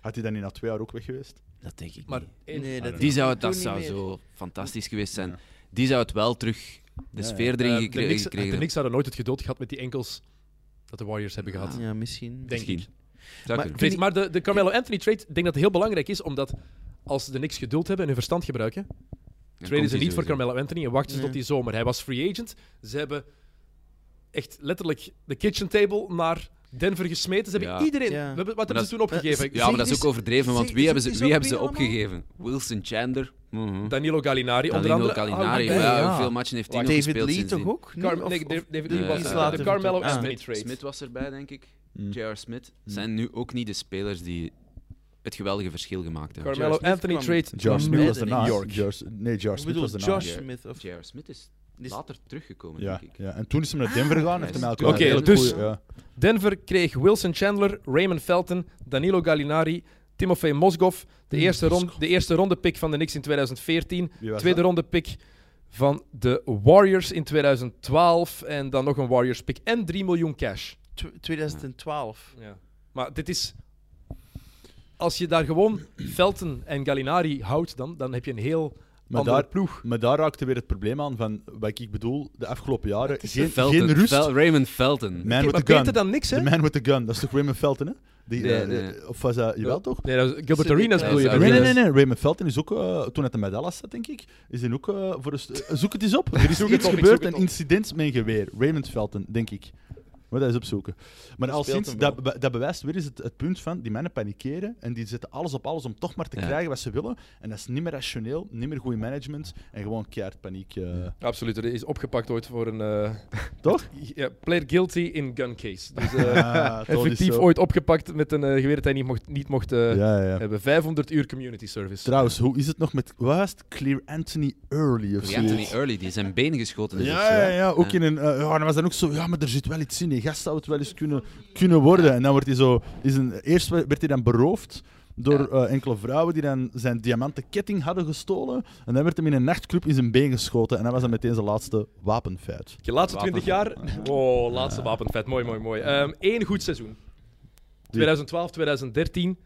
Had hij dan niet na twee jaar ook weg geweest? Dat denk ik maar niet. Nee, dat Die zou, dat zou zo fantastisch geweest zijn. Ja. Die zou het wel terug de sfeer eh, erin de Knicks, gekregen de Knicks hadden nooit het geduld gehad met die enkels dat de Warriors hebben gehad. ja, misschien. Denk Misschien. ik. Maar- de, de Carmelo Anthony trade, ik denk dat het heel belangrijk is, omdat als de Knicks geduld hebben en hun verstand gebruiken, Dan traden ze niet voor. Carmelo Anthony en wachten ze Nee. tot die zomer. Hij was free agent. Ze hebben echt letterlijk de kitchen table naar Denver gesmeten. Ze hebben Ja. iedereen... Ja. We hebben, wat hebben dat ze toen opgegeven? Ja, maar dat is ook overdreven, want wie hebben ze, wie hebben ze opgegeven? Wilson Chandler. Mhm. Danilo Gallinari, onder Danilo andere. Gallinari. Ah, ja, ja. Hoeveel matchen heeft hij nog David gespeeld Lee sindsdien? toch ook? Car- Of- nee, of- David David Nee, Lee was later de Carmelo. Ah. Anthony Smith, trade. Smith was erbij, denk ik. Mm. J.R. Smith. Mm. Zijn nu ook niet de spelers die het geweldige verschil gemaakt hebben. Carmelo Smith Anthony kwam- trade. Jar Smith was in daarna. York. Jar- nee, Ik Smith bedoel, was daarna. Josh. Smith. Of... J.R. Smith is Dus- later teruggekomen, Ja, denk ik. ja, en toen is hij naar Denver gegaan. heeft elkaar Oké, dus- goeie- ja. Denver kreeg Wilson Chandler, Raymond Felton, Danilo Gallinari, Timofey Mozgov. De eerste, rond, de eerste ronde pick van de Knicks in 2014. Wie was Tweede dat? ronde pick van de Warriors in 2012. En dan nog een Warriors pick en 3 miljoen cash. Tw- 2012. Ja. Maar dit is... Als je daar gewoon Felton en Gallinari houdt, dan, dan heb je een heel Maar daar, ploeg. maar daar raakte weer het probleem aan van wat ik bedoel, de afgelopen jaren. Geen, Felton, geen rust. Fel- Raymond Felton. Man Oké, with maar the gun. beter dan niks, hè? The man with the gun. Dat is toch Raymond Felton, hè? Die, Nee, eh, nee. Of was dat... Jawel, toch? Nee, dat was Gilbert Arenas bedoel je. Nee, je? nee, nee, nee. Raymond Felton is ook, eh, toen het in Dallas zat, denk ik, is hij ook eh, voor een... zoek het eens op. Er is iets gebeurd, een incident met een geweer. Raymond Felton, denk ik. Moet dat eens opzoeken. Maar al sinds, dat, be- dat bewijst weer eens het, het punt van, die mannen panikeren en die zetten alles op alles om toch maar te Ja. krijgen wat ze willen. En dat is niet meer rationeel, niet meer goed management en gewoon keihard paniek. eh. Absoluut, er is opgepakt ooit voor een... eh, Toch? Ja, played guilty in gun case. Dus eh, Ah, effectief ooit opgepakt met een eh, geweer dat hij niet mocht, niet mocht eh, Ja, ja. hebben. 500 uur community service. Trouwens, hoe is het nog met... Wat was het? Clear Anthony Early of zo? Anthony Early, die zijn been geschoten is. of Ja, zo, ja, hè? ja, ook in een. eh, ja, dan was dan ook zo. Ja, maar er zit wel iets in. Gast zou het wel eens kunnen, kunnen worden. En dan wordt hij zo. Is een, eerst werd hij dan beroofd door eh, enkele vrouwen die dan zijn diamanten ketting hadden gestolen. En dan werd hem in een nachtclub in zijn been geschoten. En dat was dan meteen zijn laatste wapenfeit. Je laatste Wapen. 20 jaar. Oh, laatste wapenvet. Mooi, mooi, mooi. Eén goed seizoen. 2012, 2013.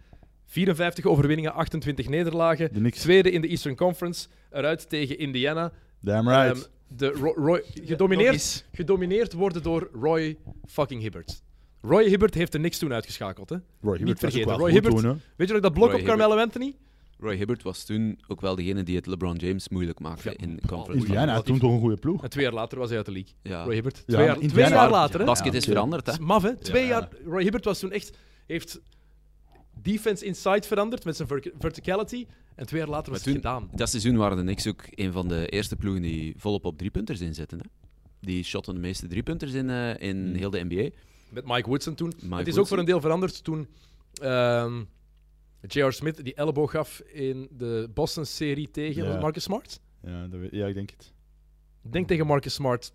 54 overwinningen, 28 nederlagen. Tweede in de Eastern Conference. Eruit tegen Indiana. Damn right. Ehm, de Ro- Roy, gedomineerd, gedomineerd worden door Roy fucking Hibbert. Roy Hibbert heeft er niks toen uitgeschakeld. Hè? Roy Hibbert was ook vergeten. wel Roy Hibbert-. Weet je nog dat blok Roy op Carmelo Anthony? Roy Hibbert was toen ook wel degene die het LeBron James moeilijk maakte Ja. in de conference. Indiana had toen toch een goede ploeg. En twee jaar later was hij uit de league. Ja. Roy Hibbert. Ja, Twee, jaar, twee jaar later, hè? Basket Ja, is veranderd, hè? is maf, hè? Twee Ja. jaar. Roy Hibbert was toen echt. Heeft defense inside veranderd met zijn ver- verticality. En twee jaar later was het gedaan. Dat seizoen waren de Knicks ook een van de eerste ploegen die volop op driepunters inzetten. Hè? Die shotten de meeste driepunters in, eh, in Hmm. heel de NBA. Met Mike Woodson toen. Mike het is ook voor een deel veranderd toen. ehm J.R. Smith die elleboog gaf in de Boston-serie tegen Ja. Marcus Smart. Ja, dat weet- ja, ik denk het. Ik denk tegen Marcus Smart.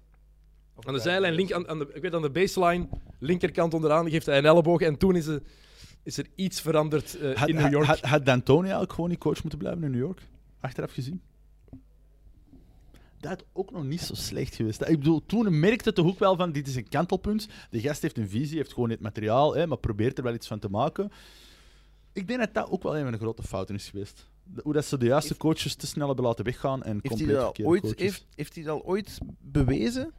Aan de zijlijn, link, aan, aan de, ik weet aan de baseline, linkerkant onderaan, geeft hij een elleboog. En toen is er, is er iets veranderd eh, Had, in New York. had, had D'Antoni eigenlijk gewoon niet coach moeten blijven in New York? Achteraf gezien? Dat had ook nog niet zo slecht geweest. Ik bedoel, toen merkte het toch ook wel van, dit is een kantelpunt. De gast heeft een visie, heeft gewoon het materiaal, hè, maar probeert er wel iets van te maken. Ik denk dat dat ook wel een van de grote fouten is geweest. De- hoe dat ze de juiste Heeft- coaches te snel hebben laten weggaan en Heeft hij, compleet dat ooit, coaches. heeft, heeft hij dat al ooit bewezen?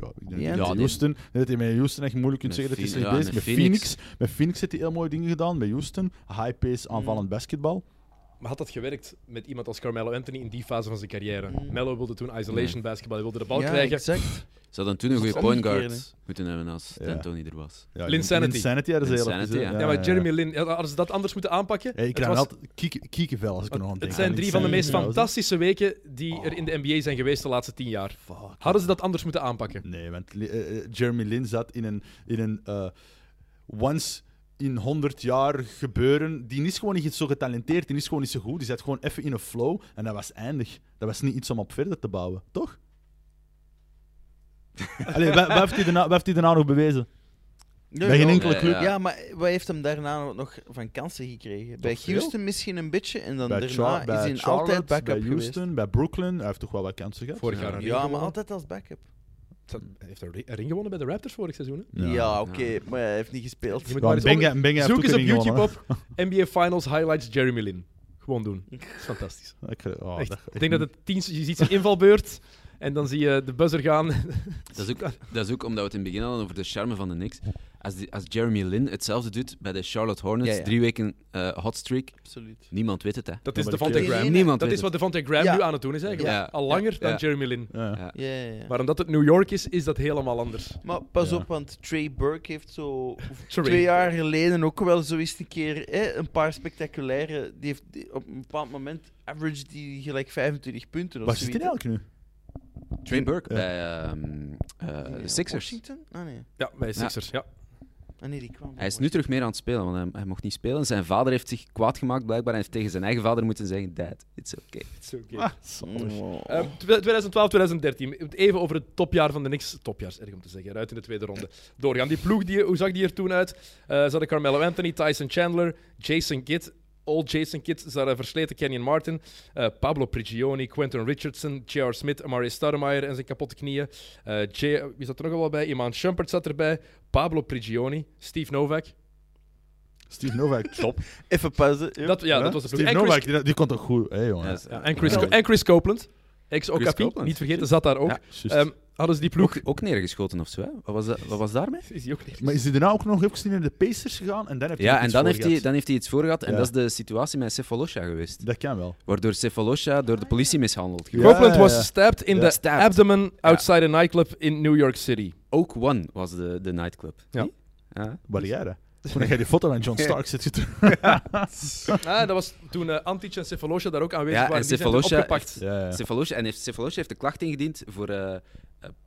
Ja, ik denk Ja, dat die- met Houston, dat hij met Houston echt moeilijk kunt Met zeggen dat hij Phoenix- slecht ja, bezig is. met Met Phoenix. Phoenix, met Phoenix heeft hij heel mooie dingen gedaan. Bij Houston, high pace, aanvallend basketbal. Maar had dat gewerkt met iemand als Carmelo Anthony in die fase van zijn carrière? Mm. Melo wilde toen isolation basketball, hij wilde de bal ja, krijgen. exact. Ze hadden toen een goede Dat point is guard moeten hebben als Ja. D'Antoni er was. Ja, Linsanity. Linsanity hadden ze heel ja. Ja, maar Jeremy Lin, hadden ze dat anders moeten aanpakken? Ik Het krijg was- altijd kiek- kiekenvel als ik er nog aan denk. Het zijn drie van de meest fantastische weken die er in de NBA zijn geweest de laatste tien jaar. Fuck. Hadden ze dat anders moeten aanpakken? Nee, want eh, eh, Jeremy Lin zat in een, in een eh, once in 100 jaar gebeuren. Die is gewoon niet zo getalenteerd, die is gewoon niet zo goed. Die zat gewoon even in een flow en dat was eindig. Dat was niet iets om op verder te bouwen, toch? Allee, wat, wat heeft hij daarna, wat heeft hij daarna nog bewezen? Bij geen ja. enkele Ja, club. ja. Ja, maar wat heeft hem daarna nog van kansen gekregen? Bij veel? Houston misschien een beetje en dan Bij, daarna Char- is bij hij altijd backup bij geweest. Houston, bij Brooklyn. Hij heeft toch wel wat kansen gehad. Vorig Ja. jaar maar altijd als backup. Hij heeft een ri- een ring gewonnen bij de Raptors vorig seizoen. Hè? Ja, oké, maar hij heeft niet gespeeld. Je moet Ja, maar eens Benga, onder- Benga heeft Zoek eens op YouTube gewonnen. op NBA Finals Highlights Jeremy Lin. Gewoon doen. Dat is fantastisch. Ik, oh, Echt. dat- Ik denk dat het tien, je ziet zijn invalbeurt en dan zie je de buzzer gaan. Dat is, ook, dat is ook omdat we het in het begin hadden over de charme van de Knicks. Als, die, als Jeremy Lin hetzelfde doet bij de Charlotte Hornets, Ja, ja. drie weken eh hot streak, Absoluut. niemand weet het, hè. Dat is maar Devontae Graham. Nee, Niemand Dat weet is wat Devontae Graham Ja. nu aan het doen is eigenlijk. Ja. Al langer Ja. dan Ja. Jeremy Lin. Ja. Ja, ja, ja. Maar omdat het New York is, is dat helemaal anders. Maar pas Ja. op, want Trey Burke heeft zo twee jaar geleden ook wel zo eens een keer hè, een paar spectaculaire. Die heeft die- op een bepaald moment average die gelijk 25 punten. Of Waar zit hij eigenlijk nu? Trey Burke Ja. bij ehm, eh, de Sixers. Washington? Ah nee. Ja, bij Sixers. Ja. Ah nee, die kwam. Hij is nu terug meer aan het spelen, want hij, hij mocht niet spelen. Zijn vader heeft zich kwaad gemaakt, blijkbaar. Hij heeft tegen zijn eigen vader moeten zeggen: Dad, it's okay. It's okay. Ah, zalig. Oh. Ehm, 2012, 2013. Even over het topjaar van de Knicks. Topjaar is erg om te zeggen. Eruit in de tweede ronde. Doorgaan. Die ploeg, die, hoe zag die er toen uit? Eh ze hadden Carmelo Anthony, Tyson Chandler, Jason Kidd. Old Jason Kidd. Hadden versleten Kenyon Martin, eh, Pablo Prigioni, Quentin Richardson, J.R. Smith, Amari Stoudemire en zijn kapotte knieën. Eh, J- wie zat er nog wel bij? Iman Shumpert zat erbij. Pablo Prigioni, Steve Novak. Steve Novak, top. Even pauze. Ja. Dat, ja, dat was de. Steve Chris, Novak, die, die kon toch goed, hè, jongen. Ja, is- ja, en, Chris, Ja. en Chris Copeland, ex-Okapi, niet vergeten, zat daar ook. Ja. Ehm, hadden ze die ploeg... Ook, ook neergeschoten of zo, hè? Wat was, dat, wat was daarmee? Is die ook? Maar is hij daarna ook nog even naar de Pacers gegaan en dan heb je Ja, en dan heeft, hij, dan heeft hij iets voor gehad. En Ja. dat is de situatie met Cephalosha geweest. Dat kan wel. Waardoor Cephalosha door de politie mishandeld Ja, Copeland ja, was stabbed in Stabbed. abdomen outside a nightclub in New York City. Ook One was de, de nightclub. Ja. Ja. Dat? Toen jij die foto van John Stark zit zitten. Ah, dat was toen eh Antic en Cephalosha daar ook aanwezig Ja, en waren. Die zijn Cephalosha opgepakt. Ja, ja. Cephalosha, en heeft, Cephalosha heeft de klacht ingediend voor... eh eh,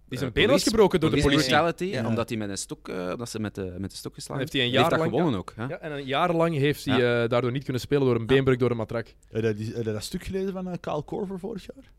Die zijn eh, been was gebroken door de police politie. brutality, Ja. omdat hij met een stok, eh, omdat ze met de, met de stok geslagen Heeft hij een heeft jaar dat lang- gewonnen ook. Hè? Ja, en een jaar lang heeft hij eh, daardoor niet kunnen spelen door een beenbreuk door een matrak. Heb je je dat stuk gelezen van eh, Kyle Korver vorig jaar?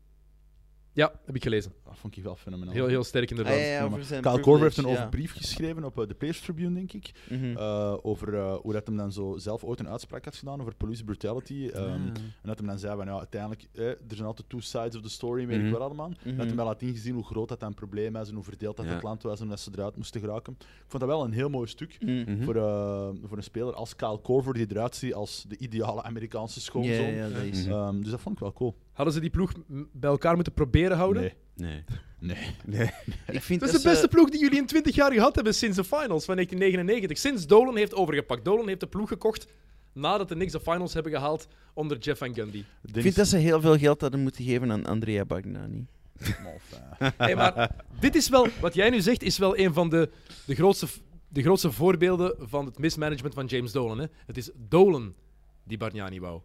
Ja, heb ik gelezen. Dat vond ik wel fenomenaal. Heel, heel sterk Ah, inderdaad. ja, ja, Ja, over maar zijn Kyle Korver heeft een privilege, over brief geschreven op eh, de Players Tribune, denk ik. ja. Mhm. eh, over eh, hoe dat hem dan zo zelf ooit een uitspraak had gedaan over police brutality. ehm, Ah. En dat hem dan zei van ja, uiteindelijk, eh, er zijn altijd two sides of the story, weet Mhm. ik wel allemaal. Mhm. Dat hem wel had ingezien hoe groot dat een probleem is en hoe verdeeld dat Ja. het land was en dat ze eruit moesten geraken. Ik vond dat wel een heel mooi stuk. Mhm. Mhm. Voor, eh, voor een speler als Kyle Korver, die eruit ziet als de ideale Amerikaanse schoonzoon. Ja, ja. Mhm. Ehm, dus dat vond ik wel cool. Hadden ze die ploeg bij elkaar moeten proberen houden? Nee, Nee. nee. Ik vind Dat is dat de beste ze- ploeg die jullie in 20 jaar gehad hebben sinds de finals van 1999. Sinds Dolan heeft overgepakt. Dolan heeft de ploeg gekocht nadat de Knicks de finals hebben gehaald onder Jeff Van Gundy. Ik vind dat ze heel veel geld hadden moeten geven aan Andrea Bagnani. Hey, maar dit is wel, wat jij nu zegt, is wel een van de, de, grootste, de grootste voorbeelden van het mismanagement van James Dolan. Hè. Het is Dolan die Bargnani wou.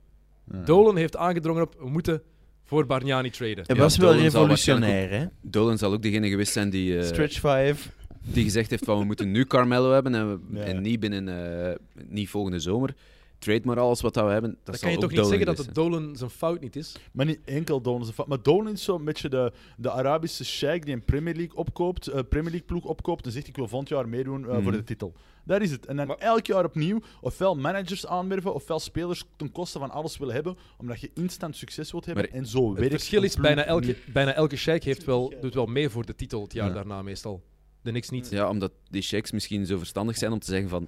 Dolan heeft aangedrongen op, we moeten voor Bargnani traden. Hij Ja, was wel Dolan zal revolutionair, hè? Dolan zal ook degene geweest zijn die, eh, Stretch 5. die gezegd heeft van we moeten nu Carmelo hebben en, we- Ja. en niet binnen eh, niet volgende zomer. Trade maar alles wat dat we hebben. Dat Dan zal kan je ook toch niet Dolan zeggen dat het. Dolan zijn fout niet is? Maar niet enkel Dolan. zijn fout. Maar Dolan is zo'n beetje de, de Arabische sheik die een Premier League opkoopt, eh, Premier League ploeg opkoopt en zegt ik wil volgend jaar meedoen eh, Mhm. voor de titel. Dat is het. En dan Maar- elk jaar opnieuw ofwel managers aanwerven ofwel spelers ten koste van alles willen hebben, omdat je instant succes wilt hebben. Maar en zo Het werkt verschil een is, bijna elke, niet. bijna elke sheik heeft wel, doet wel mee voor de titel het jaar Ja. daarna meestal. De niks niet. Ja, omdat die sheiks misschien zo verstandig zijn om te zeggen van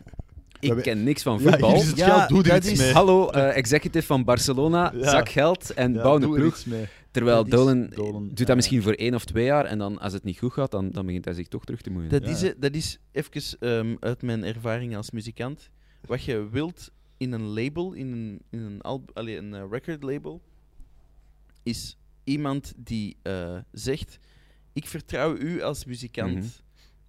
Ja, ik ken niks van Ja, voetbal. hier is het Ja, geld, doe er iets is- mee. Hallo, eh, executive van Barcelona, Ja. zak geld en Ja, bouw een doe er ploeg. iets mee. Terwijl Dat is Dolan, Dolan, doet ja. dat misschien voor één of twee jaar en dan als het niet goed gaat, dan, dan begint hij zich toch terug te moeien. Dat, Ja. is, het- dat is even ehm, uit mijn ervaring als muzikant. Wat je wilt in een label, in een, in een, alb- allee, een eh, record label, is iemand die eh, zegt: Ik vertrouw u als muzikant. Mhm.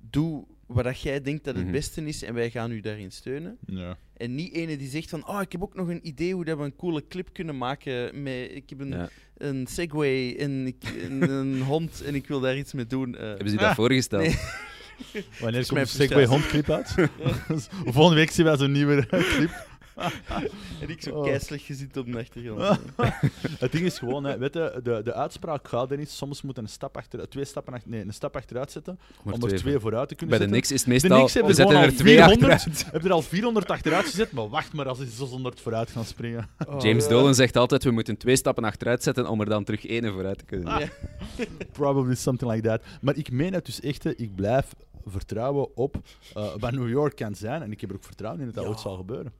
Doe wat dat jij denkt dat het Mhm. beste is en wij gaan u daarin steunen. Ja. En niet ene die zegt van, oh, ik heb ook nog een idee hoe dat we een coole clip kunnen maken. Met, ik heb een, Ja. een Segway en ik, en een hond en ik wil daar iets mee doen. eh. Hebben ze dat voorgesteld? Nee. Wanneer is komt mijn de Segway hondclip uit? Volgende week zien wij zo'n nieuwe clip. En ik zo Oh. keiselijk gezien op de achtergrond. Het ding is gewoon, hè, weet je, de, de uitspraak gaat er niet. Soms moet een stap achter, twee stappen achter, nee, een stap achteruit zetten Maar om er twee vooruit te kunnen Bij de zetten. Knicks is het De meestal, hebben we zetten er twee 400, achteruit. hebben er al 400 achteruit gezet, maar wacht maar als ze 600 vooruit gaan springen. James Dolan zegt altijd, we moeten twee stappen achteruit zetten om er dan terug één vooruit te kunnen zetten. Probably something like that. Maar ik meen het dus echt, hè, ik blijf vertrouwen op eh, wat New York kan zijn. En ik heb er ook vertrouwen in dat dat Ja. ooit zal gebeuren.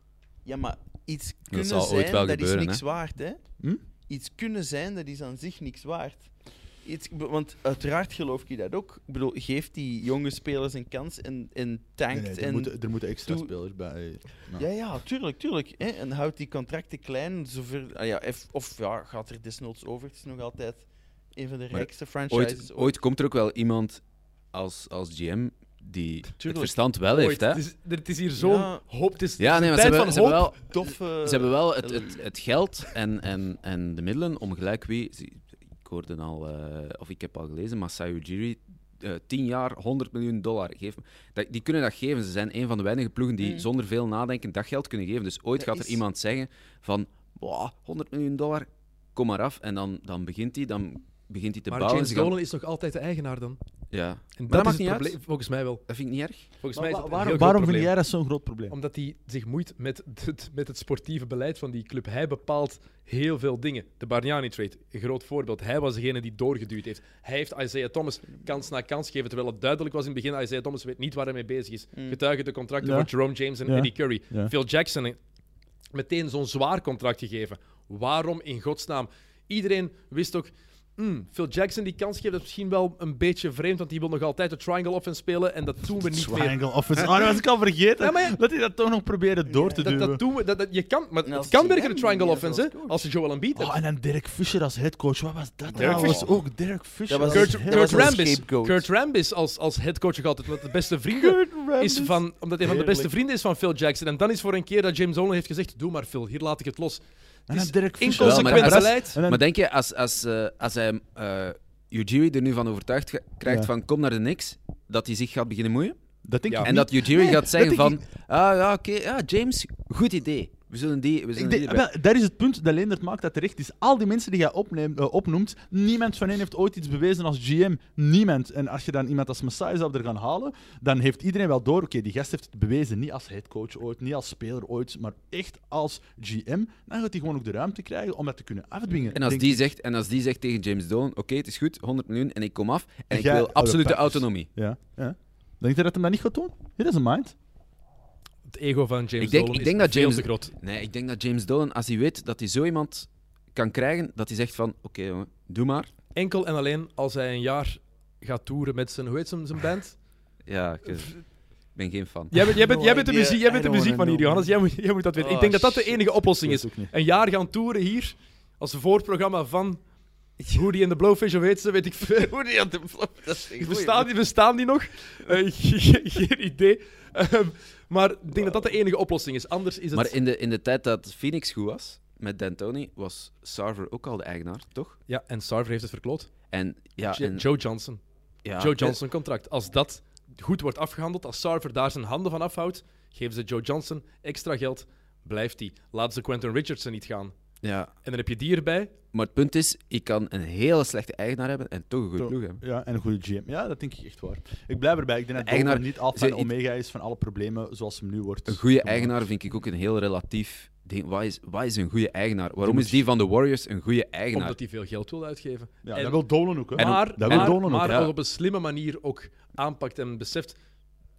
Ja, maar iets kunnen zijn, ooit wel dat gebeuren, is niks hè? waard, hè? Hm? Iets kunnen zijn, dat is aan zich niks waard. Iets, want uiteraard geloof ik dat ook. Ik bedoel, geef die jonge spelers een kans en, en tankt. Nee, nee, er, en moeten, er moeten extra spelers bij. Ja, ja, tuurlijk, tuurlijk. Hè? En houd die contracten klein. Zover, ah ja, of ja, gaat er desnoods over. Het is nog altijd een van de Maar rijkste franchises. Ooit, ooit komt er ook wel iemand als, als GM die het verstand wel Ooit. heeft. Hè? Het, is, het is hier zo'n Ja. hoop. Het is, Ja, nee, een maar ze tijd hebben, ze wel, Doffe... ze hebben wel het, het, het geld en, en, en de middelen om gelijk wie. Ik hoorde al, eh, of ik heb al gelezen, Masai Ujiri. eh 10 jaar, 100 miljoen dollar. Geef, dat, die kunnen dat geven. Ze zijn een van de weinige ploegen die Mm. zonder veel nadenken dat geld kunnen geven. Dus ooit Dat gaat er is- iemand zeggen van "Boah, 100 miljoen dollar, kom maar af. En dan, dan begint hij dan begint hij te Maar bouwen. James Ze gaan- Dolan is nog altijd de eigenaar dan. Ja. En dat dat, maakt is het niet probleem. uit. Volgens mij wel. Dat vind ik niet erg. Volgens Maar mij is dat waarom waarom vind probleem. jij dat zo'n groot probleem? Omdat hij zich moeit met het, met het sportieve beleid van die club. Hij bepaalt heel veel dingen. De Bargnani-trade, een groot voorbeeld. Hij was degene die doorgeduwd heeft. Hij heeft Isaiah Thomas kans na kans gegeven, terwijl het duidelijk was in het begin, Isaiah Thomas weet niet waar hij mee bezig is. Getuigen de contracten Ja. voor Jerome James en Ja. Eddie Curry. Ja. Phil Jackson eh, meteen zo'n zwaar contract gegeven. Waarom in godsnaam? Iedereen wist ook... hmm, Phil Jackson die kans geeft, dat is misschien wel een beetje vreemd, want die wil nog altijd de triangle offense spelen en dat doen we niet meer. Triangle offense. Oh, dat was ik al vergeten. Ja. Dat hij dat toch nog probeerde door te Dat, duwen. dat doen we, dat, dat- je kan, maar het kan werken, de triangle offense, als hè, coach. als je Joel Embiid hebt. Oh, en dan Derek Fisher als headcoach. Wat was dat? Derek dat was ook Derek Fisher. Dat was- Kurt, Rambis, scapegoat. Kurt Rambis als, als headcoach nog altijd wat de beste vrienden is van, omdat hij van de beste vrienden is van Phil Jackson. En dan is voor een keer dat James Dolan heeft gezegd: Doe maar, Phil, hier laat ik het los. En dan inconsequent maar als- beleid. Maar denk je, als, als, eh, als hij eh Ujiri er nu van overtuigd krijgt Ja. van kom naar de Knicks, dat hij zich gaat beginnen moeien? Dat denk Ja. ik En niet. dat Ujiri Nee, gaat zeggen van, ah ja, oké, ja, James, goed idee. We zullen die, we zullen Ik die erbij. wel, dat is het punt dat Leendert maakt dat terecht is. Al die mensen die jij opneemt, eh, opnoemt, niemand van hen heeft ooit iets bewezen als GM. Niemand. En als je dan iemand als Messiah zou er gaan halen, dan heeft iedereen wel door, oké, die gast heeft het bewezen. Niet als headcoach ooit, niet als speler ooit, maar echt als GM. Dan gaat hij gewoon ook de ruimte krijgen om dat te kunnen afdwingen. En als, denk die zegt, en als die zegt tegen James Dolan, oké, het is goed, 100 miljoen en ik kom af, en ik Jij- wil oh, absolute Packers. autonomie. Ja, ja. Denk je dat hem dat niet gaat doen? He doesn't mind. Het ego van James Ik denk- Dolan ik denk is dat veel James- te groot. Nee, ik denk dat James Dolan, als hij weet dat hij zo iemand kan krijgen, dat hij zegt van, oké doe maar. Enkel en alleen als hij een jaar gaat toeren met zijn, hoe heet zijn, zijn band? Ja, ik eh, ben geen fan. Jij bent, jij bent, No jij bent de muziek, jij bent de muziek van hier. Johannes. Jij moet, jij moet dat weten. ik denk dat dat de enige oplossing is. Ik Een jaar gaan toeren hier, als voorprogramma van Hoe die in de Blowfish, of weet ze, weet ik veel. Hoe die de Bestaan die, bestaan die nog? Eh, ge- geen idee. Ehm, maar ik denk dat dat de enige oplossing is. Anders is het... Maar in de, in de tijd dat Phoenix goed was, met D'Antoni, was Sarver ook al de eigenaar, toch? Ja, en Sarver heeft het verkloot. En ja, en, Joe Johnson. ja, Joe Johnson contract. Als dat goed wordt afgehandeld, als Sarver daar zijn handen van afhoudt, geven ze Joe Johnson extra geld, blijft hij. Laten ze Quentin Richardson niet gaan. Ja, En dan heb je die erbij. maar het punt is, ik kan een hele slechte eigenaar hebben en toch een goede ploeg hebben. Ja, en een goede GM. Ja, dat denk ik echt waar. Ik blijf erbij. Ik denk dat De eigenaar- niet alfa en Ze- omega is van alle problemen zoals hem nu wordt. Een goede gemaakt. eigenaar vind ik ook een heel relatief ding. Wat is, wat is een goede eigenaar? Waarom is die van de Warriors een goede eigenaar? Omdat hij veel geld wil uitgeven. Ja, En- dat wil Dolan ook. Hè. Maar dat maar, wil Dolan ook. maar ja. op een slimme manier ook aanpakt en beseft.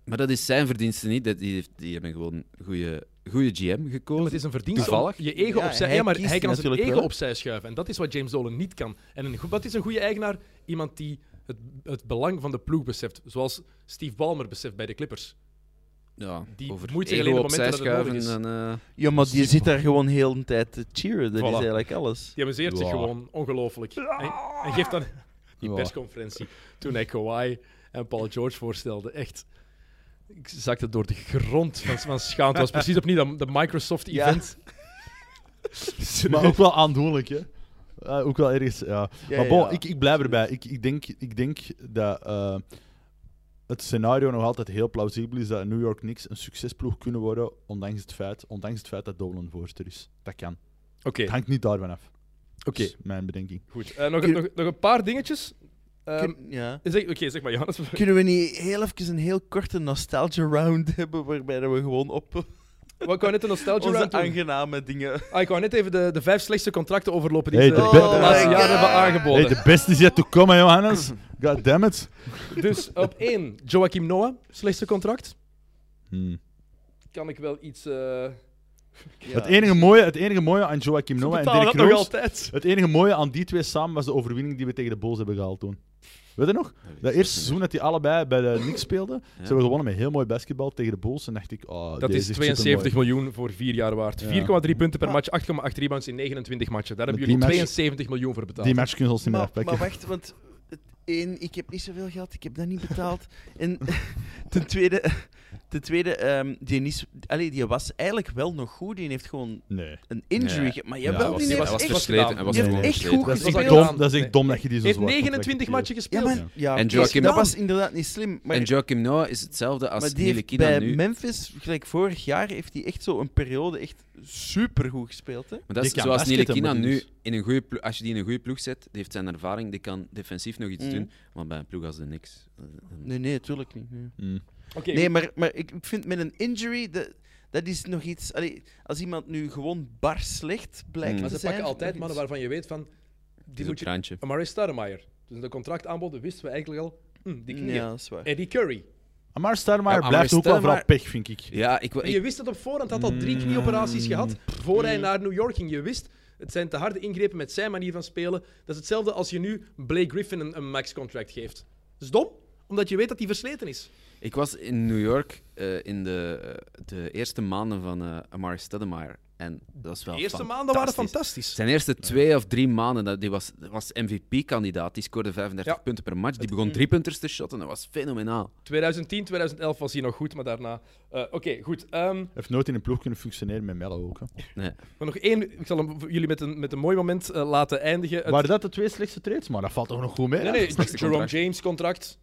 Maar dat is zijn verdienste niet. Dat die, heeft- die hebben gewoon een goede, goede GM Ja, maar gekozen. het is een verdienste Toevallig. je ego Ja, opzij... hij Ja, maar hij kan zijn ego wel. opzij schuiven. En dat is wat James Dolan niet kan. En een, wat is een goede eigenaar? Iemand die het, het belang van de ploeg beseft. Zoals Steve Ballmer beseft bij de Clippers. ja, die over moet zich alleen op opzij momenten dat het nodig is. En, eh, Ja, maar die zit daar gewoon heel de tijd te cheeren. Dat Voilà. is eigenlijk alles. Die amuseert zich gewoon ongelooflijk. En, en geeft dan die persconferentie toen hij Kawhi en Paul George voorstelde. Echt. Ik zakte door de grond van, van schaamte. Het was precies opnieuw dat, de Microsoft-event. Maar ook wel aandoenlijk, hè? Eh, ook wel ergens, ja. Ja, maar bon, ja. ik, ik blijf erbij. Ik, ik, denk, ik denk dat eh, het scenario nog altijd heel plausibel is dat New York Knicks een succesploeg kunnen worden, ondanks het feit, ondanks het feit dat Dolan voorster is. Dat kan. Oké, Het hangt niet daarvan af. oké. Mijn bedenking. Goed. Eh, nog, nog een paar dingetjes. Ehm, Kun- ja. Oké, zeg maar, Johannes. Kunnen we niet heel even een heel korte nostalgia round hebben waarbij we gewoon op Wat kan net een nostalgia onze round doen? aangename dingen... Ah, ik wou net even de, de vijf slechtste contracten overlopen die Hey, ze de laatste Oh jaren hebben aangeboden. Hey, de beste is yet to come, Johannes. God damn it. Dus op één, Joachim Noah, slechtste contract. Hmm. Kan ik wel iets... eh Het, enige mooie, het enige mooie aan Joachim Noah en Dirk Roos... Het enige mooie aan die twee samen was de overwinning die we tegen de Bulls hebben gehaald toen. Weet je nog? Dat eerste seizoen dat die allebei bij de Knicks speelden, ze hebben gewonnen met heel mooi basketbal tegen de Bulls. En dacht ik, oh, Dat deze is supermooi. 72 miljoen voor vier jaar waard. Ja. 4,3 punten per match, 8,8 rebounds in 29 matchen. Daar hebben jullie match- 72 miljoen voor betaald. Die match kunnen ze ons niet meer afpakken. maar wacht, want het, één, ik heb niet zoveel geld, ik heb dat niet betaald. En ten tweede, Ten tweede, ehm, die, is, allee, die was eigenlijk wel nog goed. Die heeft gewoon Nee. een injury. Ja. ge- Maar Ja, jawel, hij die was- heeft hij was echt... versleten. Hij was die heeft gewoon echt goed Dat Dat is, dom, dat is echt dom dat je die zo Hij heeft zwart 29 matchen Ja, gespeeld. maar, ja, En Joachim- dat was inderdaad niet slim. Maar, en Joachim Noah is hetzelfde als maar die heeft Ntilikina bij nu. Memphis, gelijk vorig jaar, heeft hij echt zo een periode echt supergoed gespeeld. Hè? Maar dat is zoals die nu is- in een goede ploeg, als je die in een goede ploeg zet, die heeft zijn ervaring, die kan defensief nog iets Mhm. doen, maar bij een ploeg als de niks. eh, Nee, nee, natuurlijk niet. Nee. Oké, nee maar, maar ik, ik vind met een injury, dat, dat is nog iets... Allee, als iemand nu gewoon bar slecht blijkt Mm. maar te ze zijn... pakken altijd mannen waarvan je weet van... Die moet je... Amari Stoudemire. Dus de contract aanboden wisten we eigenlijk al... Hm, die knieën. Ja, dat is waar. Eddie Curry. Maar Starmaier Ja, blijft Amar ook wel vooral pech, vind ik. Ja, ik, wil- En je ik, wist het op voorhand. Hij had al drie knieoperaties gehad voor hij naar New York ging. Je wist, het zijn te harde ingrepen met zijn manier van spelen. Dat is hetzelfde als je nu Blake Griffin een, een max-contract geeft. Dat is dom, omdat je weet dat hij versleten is. Ik was in New York eh, in de, eh, de eerste maanden van eh Amari Stoudemire. En dat was wel De eerste maanden waren fantastisch. fantastisch. Zijn eerste twee of drie maanden, dat, die was, was MVP-kandidaat. Die scoorde 35 Ja. punten per match. Die begon drie punters te shotten. Dat was fenomenaal. 2010, 2011 was hij nog goed, maar daarna... eh, Oké, goed. Ehm, Hij heeft nooit in een ploeg kunnen functioneren met Mello ook. Hè. Nee. maar nog één... Ik zal hem jullie met een, met een mooi moment laten eindigen. Het- Waren dat de twee slechtste trades? Maar dat valt toch nog goed mee? nee, nee, Jerome. James contract.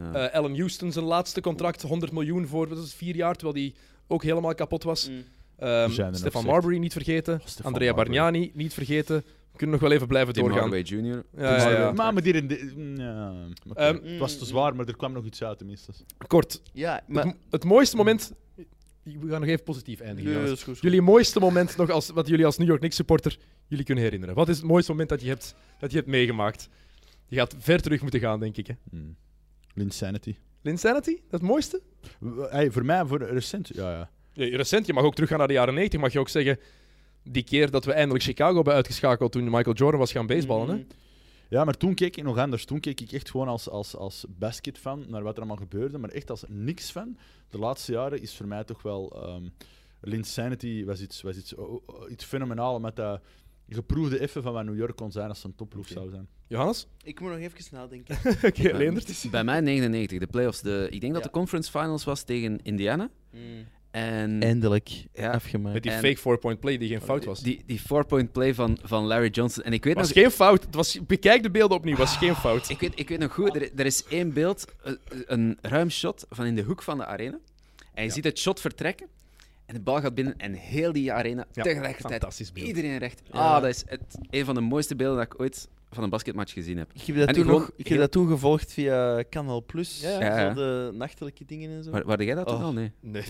Ja. Eh Allen Houston zijn laatste contract, 100 miljoen voor dat is vier jaar, terwijl hij ook helemaal kapot was. Mm. Ehm, Stefan. Marbury niet vergeten. Andrea Marbury. Bargnani niet vergeten. We kunnen nog wel even blijven Tim doorgaan. Hardaway Jr. Ja, ja, ja. Maar met die in de, ja, oké. Ehm, het was te zwaar, maar er kwam nog iets uit tenminste. Kort, Ja, maar... het, het mooiste moment... We gaan nog even positief eindigen. Nee, goed. Jullie mooiste moment nog, als, wat jullie als New York Knicks supporter jullie kunnen herinneren. Wat is het mooiste moment dat je hebt, dat je hebt meegemaakt? Je gaat ver terug moeten gaan, denk ik. Hè? Hmm. Linsanity. Linsanity, dat is het mooiste? Hey, voor mij, voor recent, ja, ja. Ja, recent, je mag ook teruggaan naar de jaren 90. Mag je ook zeggen, die keer dat we eindelijk Chicago hebben uitgeschakeld toen Michael Jordan was gaan baseballen. Hè? Mm. Ja, maar toen keek ik nog anders. Toen keek ik echt gewoon als, als, als basketfan naar wat er allemaal gebeurde. Maar echt als niks fan. De laatste jaren is voor mij toch wel... ehm Linsanity was iets, was iets, oh, oh, iets fenomenaal. Met dat geproefde effen van wat New York kon zijn als het een topploeg zou zijn. Johannes? Ik moet nog even nadenken. Oké, Leendert. Bij mij 99, de playoffs. De, ik denk dat de conference finals was tegen Indiana. En Eindelijk Ja. afgemaakt. Met die En- fake four-point play die geen fout was. die, die four-point play van, van Larry Johnson. En ik weet was nog... geen fout. Het was, bekijk de beelden opnieuw, was geen fout. Ik weet, ik weet nog goed, er, er is één beeld, eh, een ruim shot van in de hoek van de arena. En je Ja. ziet het shot vertrekken. En de bal gaat binnen en heel die arena Ja, tegelijkertijd. Fantastisch beeld. Iedereen recht. Ja. Ah, dat is het, een van de mooiste beelden dat ik ooit van een basketmatch gezien heb. Ik heb dat, En toen, gewoon nog, ik heb heel- dat toen gevolgd via Canal Plus. Ja, ja. Zo de nachtelijke dingen en zo. Waar, waar jij dat toen Oh. al? Nee. Nee,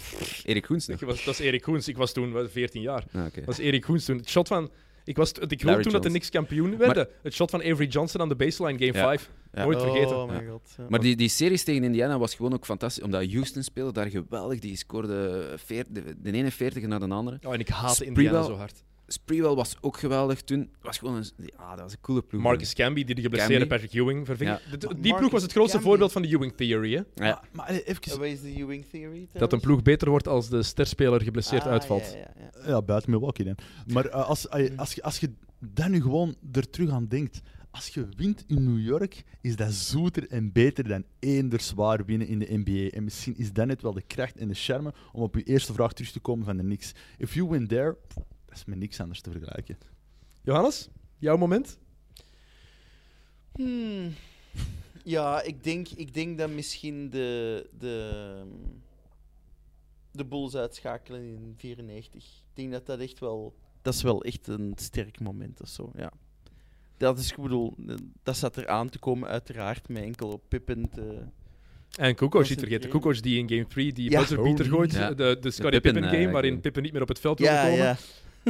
Erik Goens nog. ik was, dat was Erik Koens. Ik was toen wat, 14 jaar. Ah, oké. Dat was Erik Koens toen. Het shot van... Ik, was, ik wilde toen dat de. Knicks kampioen werden. het shot van Avery Johnson aan de baseline, game Ja. 5. Ja. Nooit vergeten. Oh my god. ja. Maar die, die series tegen Indiana was gewoon ook fantastisch, omdat Houston speelde daar geweldig. Die scoorde veer- de, de ene 40 naar de andere. Oh, en ik haatte Spreewell. Indiana zo hard. Sprewell was ook geweldig toen. Het was gewoon een, ja, dat was een coole ploeg. Marcus Camby, die de geblesseerde Camby. Patrick Ewing verving. Ja. De- de- Maar die ploeg was het grootste Camby- voorbeeld van de Ewing Theory. Hè? Ja. Maar, maar eh, even... En wat is de Ewing Theory? Dat een ploeg beter wordt als de sterspeler geblesseerd Ah, uitvalt. Ja, ja, ja. Ja, buiten Milwaukee dan. Maar eh, als, als, als, je, als je daar nu gewoon er terug aan denkt. Als je wint in New York, is dat zoeter en beter dan eender zwaar winnen in de NBA. En misschien is dat net wel de kracht en de charme om op je eerste vraag terug te komen van de Knicks. If you win there, dat is met niks anders te vergelijken. Johannes, jouw moment? Hmm. Ja, ik denk, ik denk dat misschien de, de, de Bulls uitschakelen in 94. Ik denk dat dat echt wel... Dat is wel echt een sterk moment of zo, ja. Dat is, ik bedoel, dat zat er aan te komen uiteraard, met enkel op Pippen te... En Kukoc, niet vergeten. Kukoc die in game 3 die Ja. buzzer beater gooit. Ja. De, de Scottie Pippen, Pippen, eh, game, waarin game. Pippen niet meer op het veld wilde Ja, komen.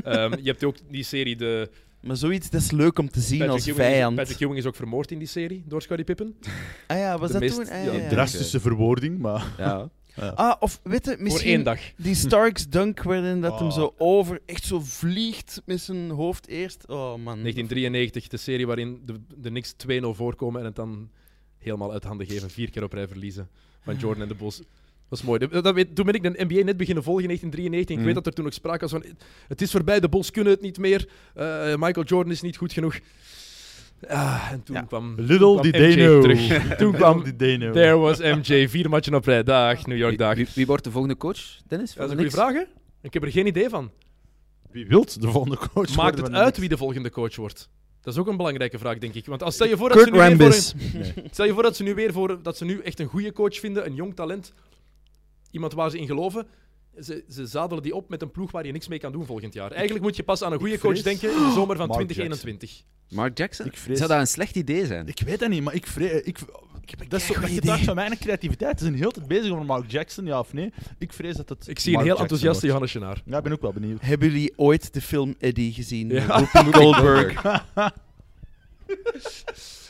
Ehm, je hebt ook die serie, de Maar zoiets, dat is leuk om te zien Patrick als Ewing, is, vijand. Patrick Ewing is ook vermoord in die serie door Scottie Pippen. Ah ja, was de dat meest- toen? Ah, ja, ja, ja. Drastische verwoording, maar... Ja. Ah, of weet je, Voor één misschien dag. die Starks dunk waarin dat hem Oh. zo over, echt zo vliegt met zijn hoofd eerst. Oh man. 1993, de serie waarin de, de Knicks 2-0 voorkomen en het dan helemaal uit handen geven. Vier keer op rij verliezen van Jordan en de Bulls. Dat is mooi. Dat, toen ben ik de NBA net beginnen volgen in 1993. Ik weet dat er toen ook sprake was van... Het is voorbij, de Bulls kunnen het niet meer. eh, Michael Jordan is niet goed genoeg. Ah, en toen Ja. kwam, Little kwam did MJ they know. terug. toen kwam. There was MJ, vier matchen op rij. Dag, New York, Wie, dag. wie, wie wordt de volgende coach, Dennis? Dat is een de goede hè? Ik heb er geen idee van. Wie wilt de volgende coach Maakt worden het uit wie de volgende coach wordt? Dat is ook een belangrijke vraag, denk ik. Want als stel je voor dat ze nu weer voor Rambis. een, stel je voor dat ze nu weer voor dat ze nu echt een goede coach vinden, een jong talent, iemand waar ze in geloven. Ze, ze zadelen die op met een ploeg waar je niks mee kan doen volgend jaar. Eigenlijk moet je pas aan een goede Ik coach denken in de zomer van Mark 2021. Mark Jackson? Ik vrees- Zou dat een slecht idee zijn? Ik weet dat niet, maar ik vrees... Ik, dat is zo, dat idee. van mijn creativiteit. Ze zijn heel tijd bezig over Mark Jackson, ja of nee. Ik vrees dat het Ik zie een heel Jackson enthousiaste wordt. Johannes Genaar. Ja, ik ben ook wel benieuwd. Hebben jullie ooit de film Eddie gezien? Ja. Goldberg.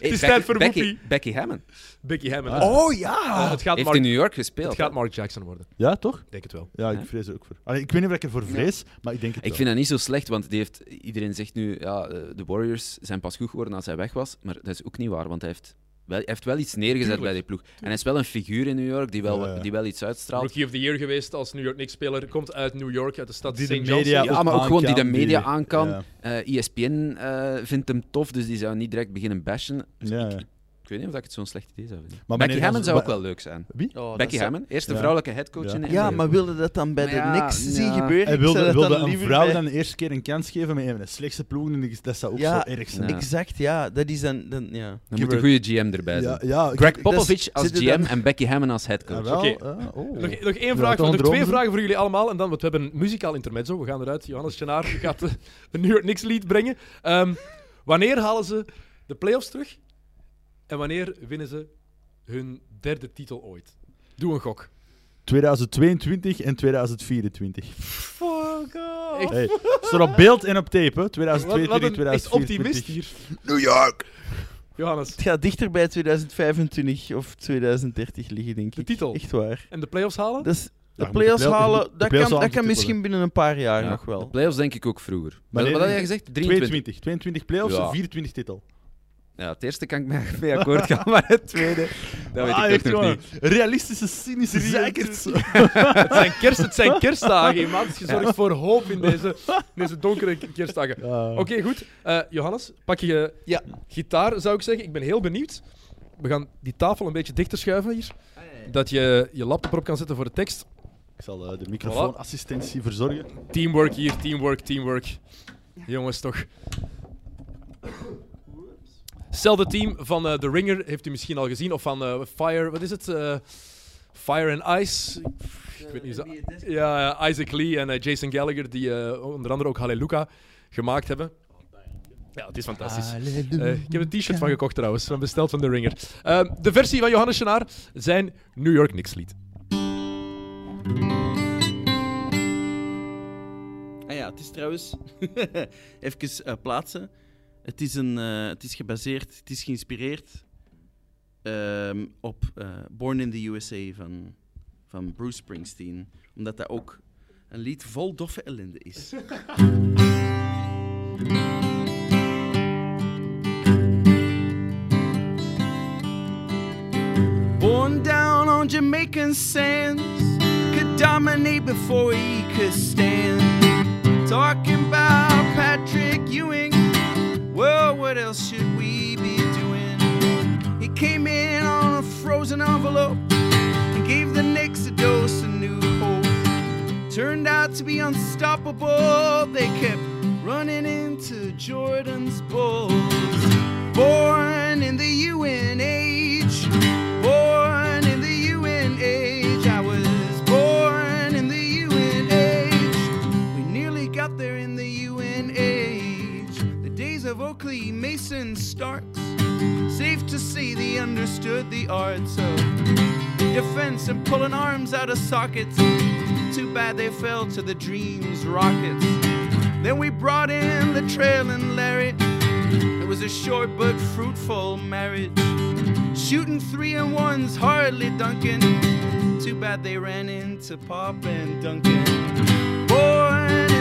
Hey, is Becky- tijd voor Becky, Whoopi. Becky Hammond. Becky Hammond. Ah. Oh ja! het, gaat Heeft Mark, in New York gespeeld. het gaat Mark Jackson worden. Ja, toch? Ik denk het wel. Ja, ik vrees er ook voor. Allee, ik weet niet of ik ervoor vrees, maar ik denk het Ik wel. vind dat niet zo slecht, want die heeft, iedereen zegt nu, ja, eh, de Warriors zijn pas goed geworden als hij weg was. Maar dat is ook niet waar, want hij heeft wel, hij heeft wel iets neergezet Tuurlijk. bij die ploeg. En hij is wel een figuur in New York die wel, Ja, ja. die wel iets uitstraalt. Rookie of the Year geweest als New York Knicks-speler. Komt uit New York, uit de stad Die St. John's. media Ja, maar ook gewoon die de media aan kan. Ja. Eh, ESPN eh, vindt hem tof, dus die zou niet direct beginnen bashen. Dus ik weet niet of ik het zo'n slecht idee zou vinden. Maar Becky Hammond zou ook wel leuk zijn. Wie? Oh, Becky Hammond, eerste Ja. vrouwelijke headcoach Ja. in de Ja, NBA. maar wilde dat dan bij Maar de ja, Knicks zien gebeuren? Hij wilde, dat een vrouw bij- dan de eerste keer een kans geven met een de slechtste ploegen. en Dat zou ook Ja, zo erg zijn. Ja. Exact, ja. Dat is dan... dan ja. Dan moet een goede GM erbij zijn. Ja, ja, ik- Greg Popovich als GM dan- en Becky Hammond als headcoach. Jawel, Oké. ah, oh. Nog, nog één vraag, nog twee vragen voor jullie allemaal. En dan, want we hebben een muzikaal intermezzo. We gaan eruit. Johannes Genaar gaat een New York Knicks lied brengen. Ehm, wanneer halen ze de playoffs terug? En wanneer winnen ze hun derde titel ooit? Doe een gok. 2022 en 2024. Fuck off. Hey, staat op beeld en op tape, hè. Wat, 2022, wat een echt 2024. optimist hier. New York! Johannes, Het gaat dichter bij 2025 of 2030 liggen, denk de ik. titel. Echt waar. En de playoffs halen? Dus de play-offs de play- halen, de dat play-offs kan, dat kan misschien binnen een paar jaar Ja, nog De wel. playoffs denk ik ook vroeger. Wat, Wanneer wat had jij je? gezegd? 23. 22. 22 playoffs, Ja. 24 titel. Ja, het eerste kan ik mee, akkoord gaan, maar het tweede, dat weet Ah, ik echt, ook nog niet. Realistische, cynische zeikers. het, zijn kerst, het zijn kerstdagen, man. Dus je zorgt voor hoop in deze, in deze donkere kerstdagen. Ah. Oké, goed. Eh, Johannes, pak je Ja. gitaar, zou ik zeggen. Ik ben heel benieuwd. We gaan die tafel een beetje dichter schuiven hier. Dat je je laptop erop kan zetten voor de tekst. Ik zal eh, de microfoonassistentie verzorgen. Teamwork hier, teamwork, teamwork. Jongens, toch. Hetzelfde team van eh, The Ringer heeft u misschien al gezien. Of van eh, Fire, wat is het? Eh, Fire and Ice. Ik weet niet zo. Ja, ja, Isaac Lee en Jason Gallagher, die eh, onder andere ook Halleluja gemaakt hebben. Ja, het is fantastisch. Ik heb een t-shirt van gekocht trouwens, van besteld van The Ringer. Ehm, de versie van Johannes Chenaar, zijn New York Knicks lied. Ah ja, het is trouwens... Even eh, plaatsen. Het is, een, eh, het is gebaseerd, het is geïnspireerd ehm, op eh, Born in the USA van, van Bruce Springsteen. Omdat dat ook een lied vol doffe ellende is. Born down on Jamaican sands, could dominate before he could stand. Talking about Patrick Ewing, well, what else should we be doing? He came in on a frozen envelope and gave the Knicks a dose of new hope. Turned out to be unstoppable, they kept running into Jordan's Bulls. Born in the UNH, born Starks. Safe to say they understood the arts of defense and pulling arms out of sockets. Too bad they fell to the dreams rockets. Then we brought in the trail and Larry. It was a short but fruitful marriage. Shooting three and ones, hardly dunking. Too bad they ran into Pop and Duncan. Born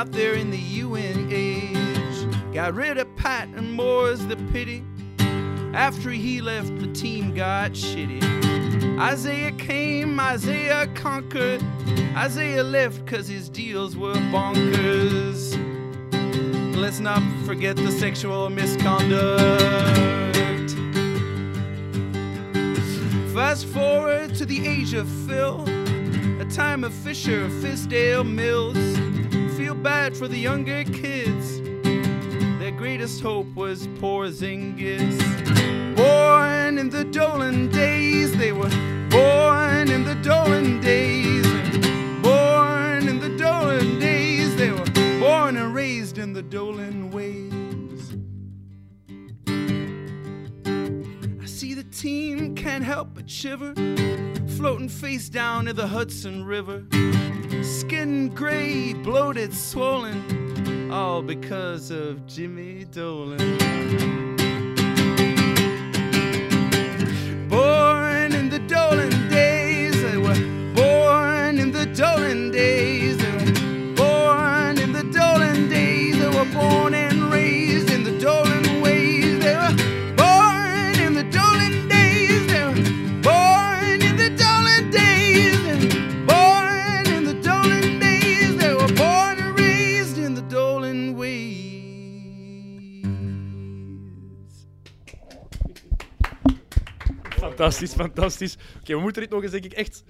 Got there in the UNH. Got rid of Pat and more's the pity. After he left, the team got shitty. Isaiah came, Isaiah conquered. Isaiah left because his deals were bonkers. Let's not forget the sexual misconduct. Fast forward to the age of Phil, a time of Fisher, Fisdale, Mills. Bad for the younger kids. Their greatest hope was poor Zingis. Born in the Dolan days, they were born in the Dolan days. Born in the Dolan days, they were born and raised in the Dolan ways. Team, can't help but shiver, floating face down in the Hudson River. Skin gray, bloated, swollen, all because of Jimmy Dolan. Born in the Dolan days, they were born in the Dolan days, Fantastisch, fantastisch. Oké, we moeten dit nog eens denk ik echt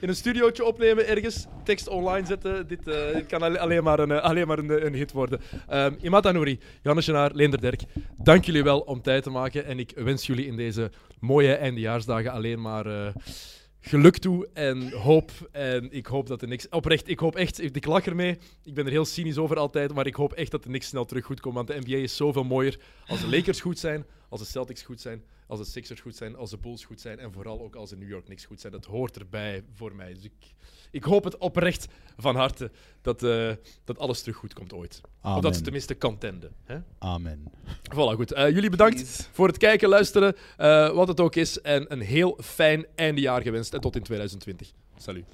in een studiootje opnemen ergens. Tekst online zetten. Dit, eh, dit kan alle- alleen maar een, eh, alleen maar een, een hit worden. Um, Imad Anouri, Janne Genaar, Leender Derk, dank jullie wel om tijd te maken. En ik wens jullie in deze mooie eindejaarsdagen alleen maar eh, geluk toe en hoop. En ik hoop dat er niks... Oprecht, ik hoop echt... Ik lach ermee. Ik ben er heel cynisch over altijd. Maar ik hoop echt dat er niks snel terug goed komt. Want de NBA is zoveel mooier als de Lakers goed zijn, als de Celtics goed zijn, als de Sixers goed zijn, als de Bulls goed zijn en vooral ook als de New York Knicks goed zijn. Dat hoort erbij voor mij. Dus ik, ik hoop het oprecht van harte dat, eh, dat alles terug goed komt ooit. Of dat ze tenminste contenden. Hè? Amen. Voilà, goed. Eh, jullie bedankt voor het kijken, luisteren, eh, wat het ook is. En een heel fijn eindejaar gewenst. En tot in 2020. Salut.